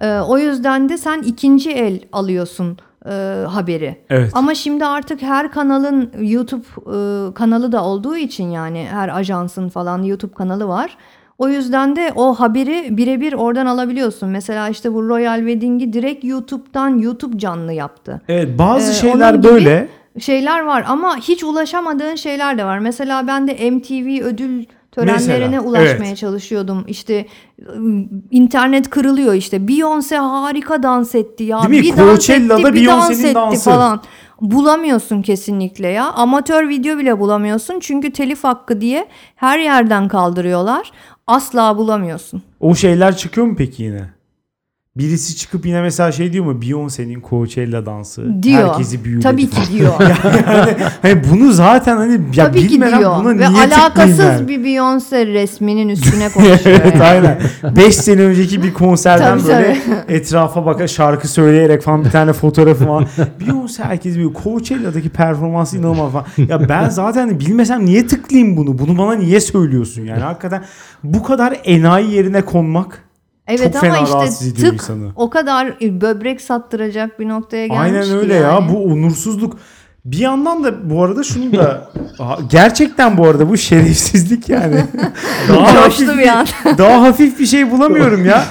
S3: E, o yüzden de sen ikinci el alıyorsun e, haberi.
S1: Evet.
S3: Ama şimdi artık her kanalın YouTube e, kanalı da olduğu için yani her ajansın falan YouTube kanalı var. O yüzden de o haberi birebir oradan alabiliyorsun. Mesela işte bu Royal Wedding'i direkt YouTube'dan YouTube canlı yaptı.
S1: Evet bazı
S3: Ee,
S1: şeyler
S3: gibi-
S1: böyle.
S3: Şeyler var ama hiç ulaşamadığın şeyler de var. Mesela ben de MTV ödül törenlerine
S1: Mesela,
S3: ulaşmaya
S1: evet.
S3: çalışıyordum. İşte ıı, internet kırılıyor işte. Beyoncé harika dans etti ya.
S1: Değil mi?
S3: Bir dans
S1: Coachella'da
S3: etti, bir dans etti
S1: dansı.
S3: falan. Bulamıyorsun kesinlikle ya. Amatör video bile bulamıyorsun. Çünkü telif hakkı diye her yerden kaldırıyorlar. Asla bulamıyorsun.
S1: O şeyler çıkıyor mu peki yine? Birisi çıkıp yine mesela şey diyor mu? Beyoncé'nin Coachella dansı.
S3: Diyor.
S1: Herkesi büyüledi
S3: Tabii ki diyor.
S1: yani, hani bunu zaten hani ya
S3: Tabii ki
S1: bilmeden
S3: diyor.
S1: buna
S3: Ve
S1: niye
S3: alakasız
S1: yani?
S3: bir Beyoncé resminin üstüne konuşuyor.
S1: evet
S3: yani.
S1: aynen. 5 sene önceki bir konserden
S3: Tabii,
S1: böyle etrafa baka şarkı söyleyerek falan bir tane fotoğrafı var. Beyoncé herkes biliyor. Coachella'daki performansı inanılmaz falan. Ya ben zaten bilmesem niye tıklayayım bunu? Bunu bana niye söylüyorsun yani? Hakikaten bu kadar enayi yerine konmak
S3: Evet
S1: Çok
S3: ama
S1: fena
S3: işte
S1: rahatsız ediyor
S3: tık
S1: insanı.
S3: o kadar böbrek sattıracak bir noktaya gelmiş
S1: Aynen öyle
S3: yani.
S1: ya. Bu onursuzluk. Bir yandan da bu arada şunu da gerçekten bu arada bu şerefsizlik yani. daha hafif
S3: bir an.
S1: daha hafif bir şey bulamıyorum ya.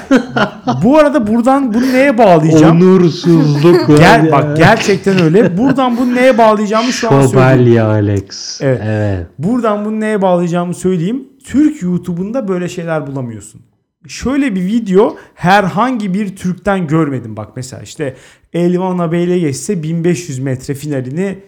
S1: bu arada buradan bunu neye bağlayacağım?
S2: Onursuzluk var
S1: Gel
S2: ya.
S1: bak gerçekten öyle. Buradan bunu neye bağlayacağımı şu an söyleyeyim.
S2: Alex.
S1: Evet.
S2: evet.
S1: Buradan bunu neye bağlayacağımı söyleyeyim. Türk YouTube'unda böyle şeyler bulamıyorsun. Şöyle bir video herhangi bir Türk'ten görmedim. Bak mesela işte Elvan Abeyle geçse 1500 metre finalini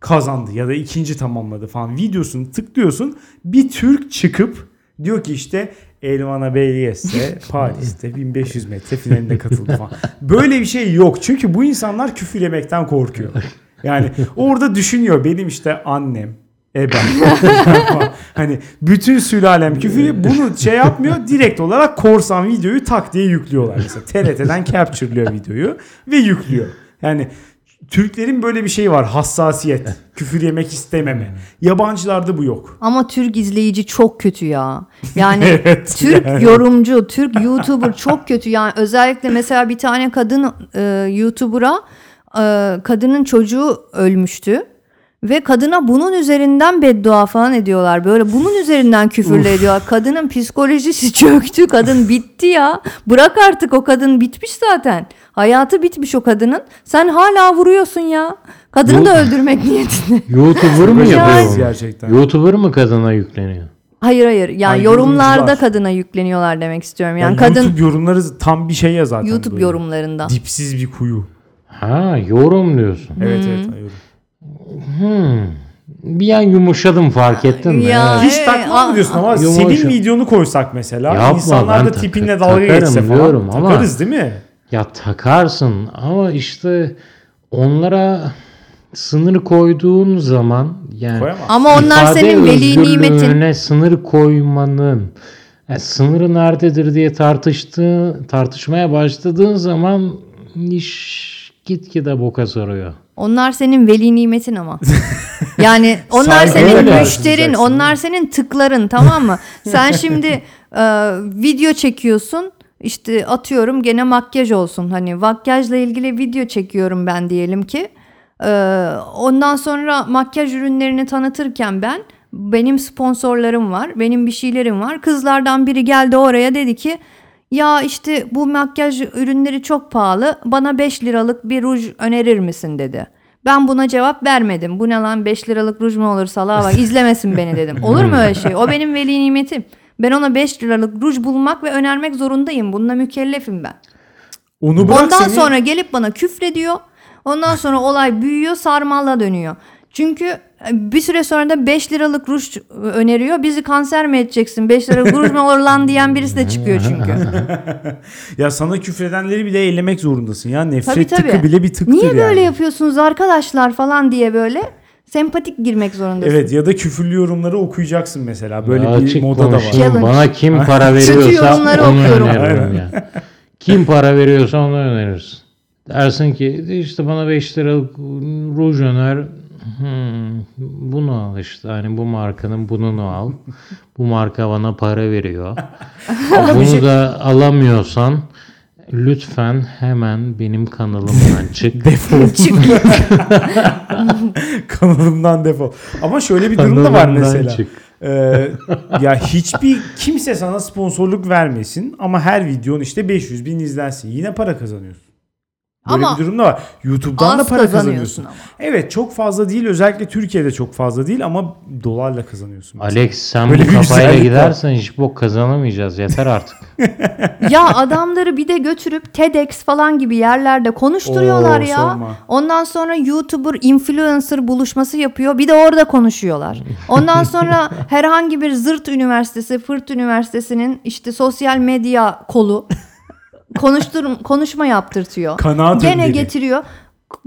S1: kazandı ya da ikinci tamamladı falan videosunu tıklıyorsun. Bir Türk çıkıp diyor ki işte Elvan Abeyle geçse Paris'te 1500 metre finaline katıldı falan. Böyle bir şey yok. Çünkü bu insanlar küfür yemekten korkuyor. Yani orada düşünüyor benim işte annem, Eben. hani bütün sülalem küfür bunu şey yapmıyor. Direkt olarak korsan videoyu tak diye yüklüyorlar. Mesela TRT'den capture'lıyor videoyu ve yüklüyor. Yani Türklerin böyle bir şeyi var. Hassasiyet. Küfür yemek istememe. Yabancılarda bu yok.
S3: Ama Türk izleyici çok kötü ya. Yani
S1: Evet,
S3: Türk
S1: yani.
S3: yorumcu, Türk YouTuber çok kötü. Yani özellikle mesela bir tane kadın e, YouTuber'a e, kadının çocuğu ölmüştü. Ve kadına bunun üzerinden beddua falan ediyorlar. Böyle bunun üzerinden küfürle ediyorlar. Kadının psikolojisi çöktü. Kadın bitti ya. Bırak artık o kadın bitmiş zaten. Hayatı bitmiş o kadının. Sen hala vuruyorsun ya. Kadını da öldürmek niyetinde.
S2: YouTuber mı yapıyor?
S1: Gerçekten.
S2: YouTuber mı kadına yükleniyor?
S3: Hayır hayır. Yani
S1: Ay,
S3: yorumlarda kadına yükleniyorlar demek istiyorum. Yani,
S1: Yani
S3: kadın
S1: YouTube yorumları tam bir şey ya zaten.
S3: YouTube
S1: böyle.
S3: yorumlarında.
S1: Dipsiz bir kuyu.
S2: Ha yorum diyorsun.
S1: Evet evet. yorum.
S2: Hmm. Bir an yumuşadım fark ettin mi?
S3: Ya,
S2: Evet.
S1: Hiç
S3: Evet,
S1: takma mı diyorsun ama
S2: Yumuşak.
S1: senin videonu koysak mesela
S2: Yapma,
S1: insanlar
S2: ben
S1: da
S2: tak-
S1: tipinle dalga
S2: takarım
S1: geçse falan
S2: diyorum ama-
S1: takarız değil mi?
S2: Ya takarsın ama işte onlara sınır koyduğun zaman yani
S1: Koyamaz.
S3: Ama onlar
S2: ifade
S3: senin veli nimetin.
S2: özgürlüğüne sınır koymanın yani sınırı nerededir diye tartıştığı tartışmaya başladığın zaman iş gitgide boka sarıyor.
S3: Onlar senin veli nimetin ama. Yani onlar senin müşterin, onlar senin tıkların tamam mı? Sen şimdi e, video çekiyorsun. İşte atıyorum gene makyaj olsun. Hani makyajla ilgili video çekiyorum ben diyelim ki. E, ondan sonra makyaj ürünlerini tanıtırken ben benim sponsorlarım var. Benim bir şeylerim var. Kızlardan biri geldi oraya dedi ki ya işte bu makyaj ürünleri çok pahalı. Bana 5 liralık bir ruj önerir misin dedi. Ben buna cevap vermedim. Bu ne lan 5 liralık ruj mu olur salağa bak izlemesin beni dedim. Olur mu öyle şey? O benim veli nimetim. Ben ona 5 liralık ruj bulmak ve önermek zorundayım. Bununla mükellefim ben.
S1: Onu bırak
S3: Ondan
S1: seni-
S3: sonra gelip bana küfrediyor. Ondan sonra olay büyüyor, sarmalla dönüyor. Çünkü bir süre sonra da 5 liralık ruj öneriyor. Bizi kanser mi edeceksin? 5 liralık ruj mu olur lan diyen birisi de çıkıyor çünkü.
S1: Ya sana küfredenleri bile eylemek zorundasın ya. Nefret
S3: Tabii, tabii.
S1: tıkı bile bir tıktır
S3: Niye
S1: yani.
S3: böyle yapıyorsunuz arkadaşlar falan diye böyle sempatik girmek zorundasın.
S1: Evet ya da küfürlü yorumları okuyacaksın mesela. Böyle bir
S2: Açık
S1: moda da var.
S3: Challenge.
S2: Bana kim para veriyorsa onu
S3: okuyorum.
S2: öneririm ya. Kim para veriyorsa onu önerirsin. Dersin ki işte bana 5 liralık ruj öner. Hmm, bunu al işte. Hani bu markanın bununu al. Bu marka bana para veriyor. bunu da alamıyorsan lütfen hemen benim kanalımdan çık.
S1: Defol.
S3: Çık.
S1: Kanalımdan defol. Ama şöyle bir durum da var mesela.
S2: çık.
S1: Ee, ya hiçbir kimse sana sponsorluk vermesin ama her videon işte 500 bin izlensin. Yine para kazanıyorsun. Böyle
S3: Ama
S1: bir durum da var. YouTube'dan da para
S3: kazanıyorsun
S1: kazanıyorsun.
S3: ama.
S1: Evet çok fazla değil. Özellikle Türkiye'de çok fazla değil ama dolarla kazanıyorsun.
S2: Alex sen
S1: Böyle
S2: bu
S1: bir
S2: kafayla gidersen hiç bok kazanamayacağız. Yeter artık.
S3: ya adamları bir de götürüp TEDx falan gibi yerlerde konuşturuyorlar
S1: Oo,
S3: ya.
S1: sorma.
S3: Ondan sonra YouTuber, influencer buluşması yapıyor. Bir de orada konuşuyorlar. Ondan sonra herhangi bir zırt üniversitesi, fırt üniversitesinin işte sosyal medya kolu konuştur konuşma yaptırtıyor.
S1: Kanaat
S3: Gene
S1: önderi.
S3: getiriyor.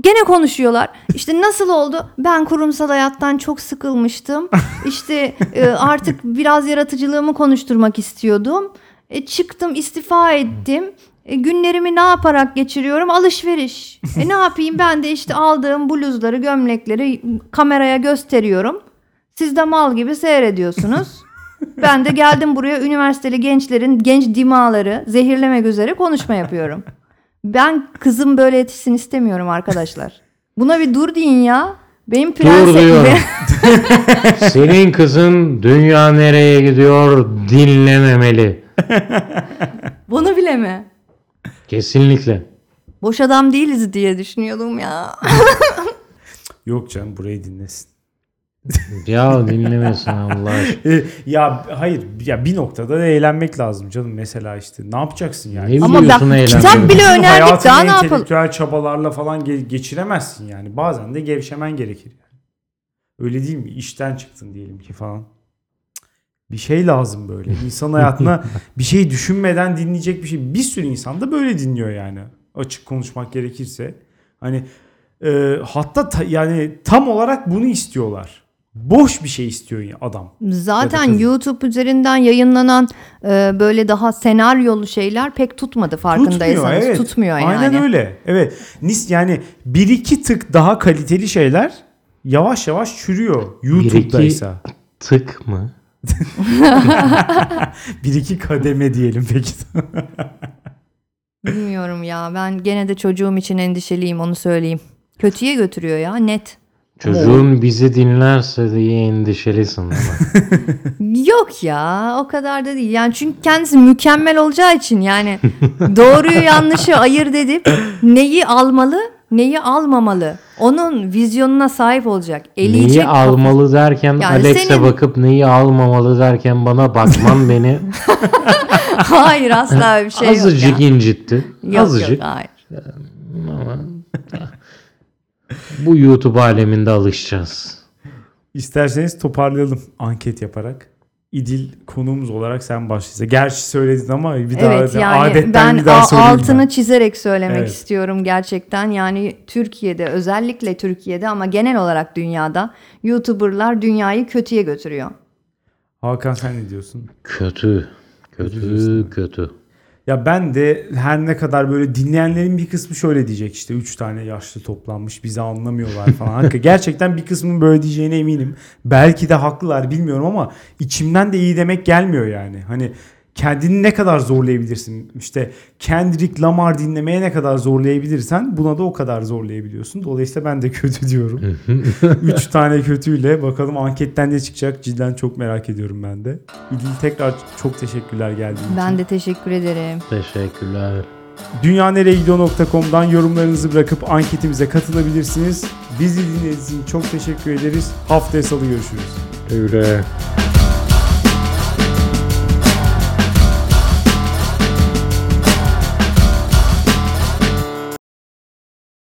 S3: Gene konuşuyorlar. İşte nasıl oldu? Ben kurumsal hayattan çok sıkılmıştım. İşte e, artık biraz yaratıcılığımı konuşturmak istiyordum. E, çıktım, istifa ettim. E, günlerimi ne yaparak geçiriyorum? Alışveriş. E ne yapayım? Ben de işte aldığım bluzları, gömlekleri kameraya gösteriyorum. Siz de mal gibi seyrediyorsunuz. Ben de geldim buraya üniversiteli gençlerin genç dimaları zehirlemek üzere konuşma yapıyorum. Ben kızım böyle yetişsin istemiyorum arkadaşlar. Buna bir dur deyin ya. Benim
S2: Dur
S3: prenses...
S2: diyorum. Senin kızın dünya nereye gidiyor dinlememeli.
S3: Bunu bile mi?
S2: Kesinlikle.
S3: Boş adam değiliz diye düşünüyordum ya.
S1: Yok canım burayı dinlesin.
S2: Ya dinlemesin Allah aşkına.
S1: E, ya hayır ya bir noktada da eğlenmek lazım canım mesela işte ne yapacaksın yani?
S2: Ne
S3: Ama
S2: biliyorsun
S3: bak, kitap bile önerdik daha ne yapalım?
S1: entelektüel çabalarla falan ge- geçiremezsin yani. Bazen de gevşemen gerekir. Yani. Öyle değil mi? İşten çıktın diyelim ki falan. Bir şey lazım böyle. İnsan hayatına bir şey düşünmeden dinleyecek bir şey. Bir sürü insan da böyle dinliyor yani. Açık konuşmak gerekirse. Hani e, hatta ta- yani tam olarak bunu istiyorlar. Boş bir şey istiyor ya adam.
S3: Zaten
S1: kadın.
S3: YouTube üzerinden yayınlanan e, böyle daha senaryolu şeyler pek tutmadı farkındaysanız.
S1: Tutmuyor, evet.
S3: Tutmuyor yani.
S1: Aynen öyle. Evet. Nis yani bir iki tık daha kaliteli şeyler yavaş yavaş çürüyor. YouTube'daysa.
S2: Tık mı?
S1: Bir iki kademe diyelim peki.
S3: Bilmiyorum ya. Ben gene de çocuğum için endişeliyim onu söyleyeyim. Kötüye götürüyor ya net.
S2: Çocuğun bizi dinlerse diye endişelisin ama.
S3: Yok ya o kadar da değil. Yani çünkü kendisi mükemmel olacağı için yani doğruyu yanlışı ayırt edip neyi almalı neyi almamalı. Onun vizyonuna sahip olacak. Eleyecek.
S2: neyi almalı derken
S3: Yani
S2: Alex'e
S3: senin-
S2: bakıp neyi almamalı derken bana bakman beni
S3: Hayır asla bir şey yok
S2: azıcık incitti.
S3: Yok,
S2: azıcık.
S3: yok hayır.
S2: Ama bu YouTube aleminde alışacağız.
S1: İsterseniz toparlayalım anket yaparak. İdil konuğumuz olarak sen başlaysa. Gerçi söyledin ama bir daha
S3: Evet yani
S1: adetten
S3: ben
S1: bir daha söyleyeyim
S3: altını
S1: ben.
S3: çizerek söylemek
S1: Evet.
S3: istiyorum gerçekten. Yani Türkiye'de özellikle Türkiye'de ama genel olarak dünyada YouTuber'lar dünyayı kötüye götürüyor.
S1: Hakan sen ne diyorsun?
S2: Kötü. Kötü
S1: diyorsun.
S2: kötü.
S1: Ya ben de her ne kadar böyle dinleyenlerin bir kısmı şöyle diyecek işte üç tane yaşlı toplanmış bizi anlamıyorlar falan. Hakikaten Gerçekten bir kısmının böyle diyeceğine eminim. Belki de haklılar bilmiyorum ama içimden de iyi demek gelmiyor yani. Hani kendini ne kadar zorlayabilirsin? İşte Kendrick Lamar dinlemeye ne kadar zorlayabilirsen buna da o kadar zorlayabiliyorsun. Dolayısıyla ben de kötü diyorum. Üç tane kötüyle bakalım anketten ne çıkacak cidden çok merak ediyorum ben de. İdil tekrar çok teşekkürler geldiğin için.
S3: Ben de teşekkür ederim.
S2: Teşekkürler.
S1: dünyanereyegidiyor.com'dan yorumlarınızı bırakıp anketimize katılabilirsiniz. Bizi dinlediğiniz için çok teşekkür ederiz. Haftaya salı görüşürüz.
S2: Öyle.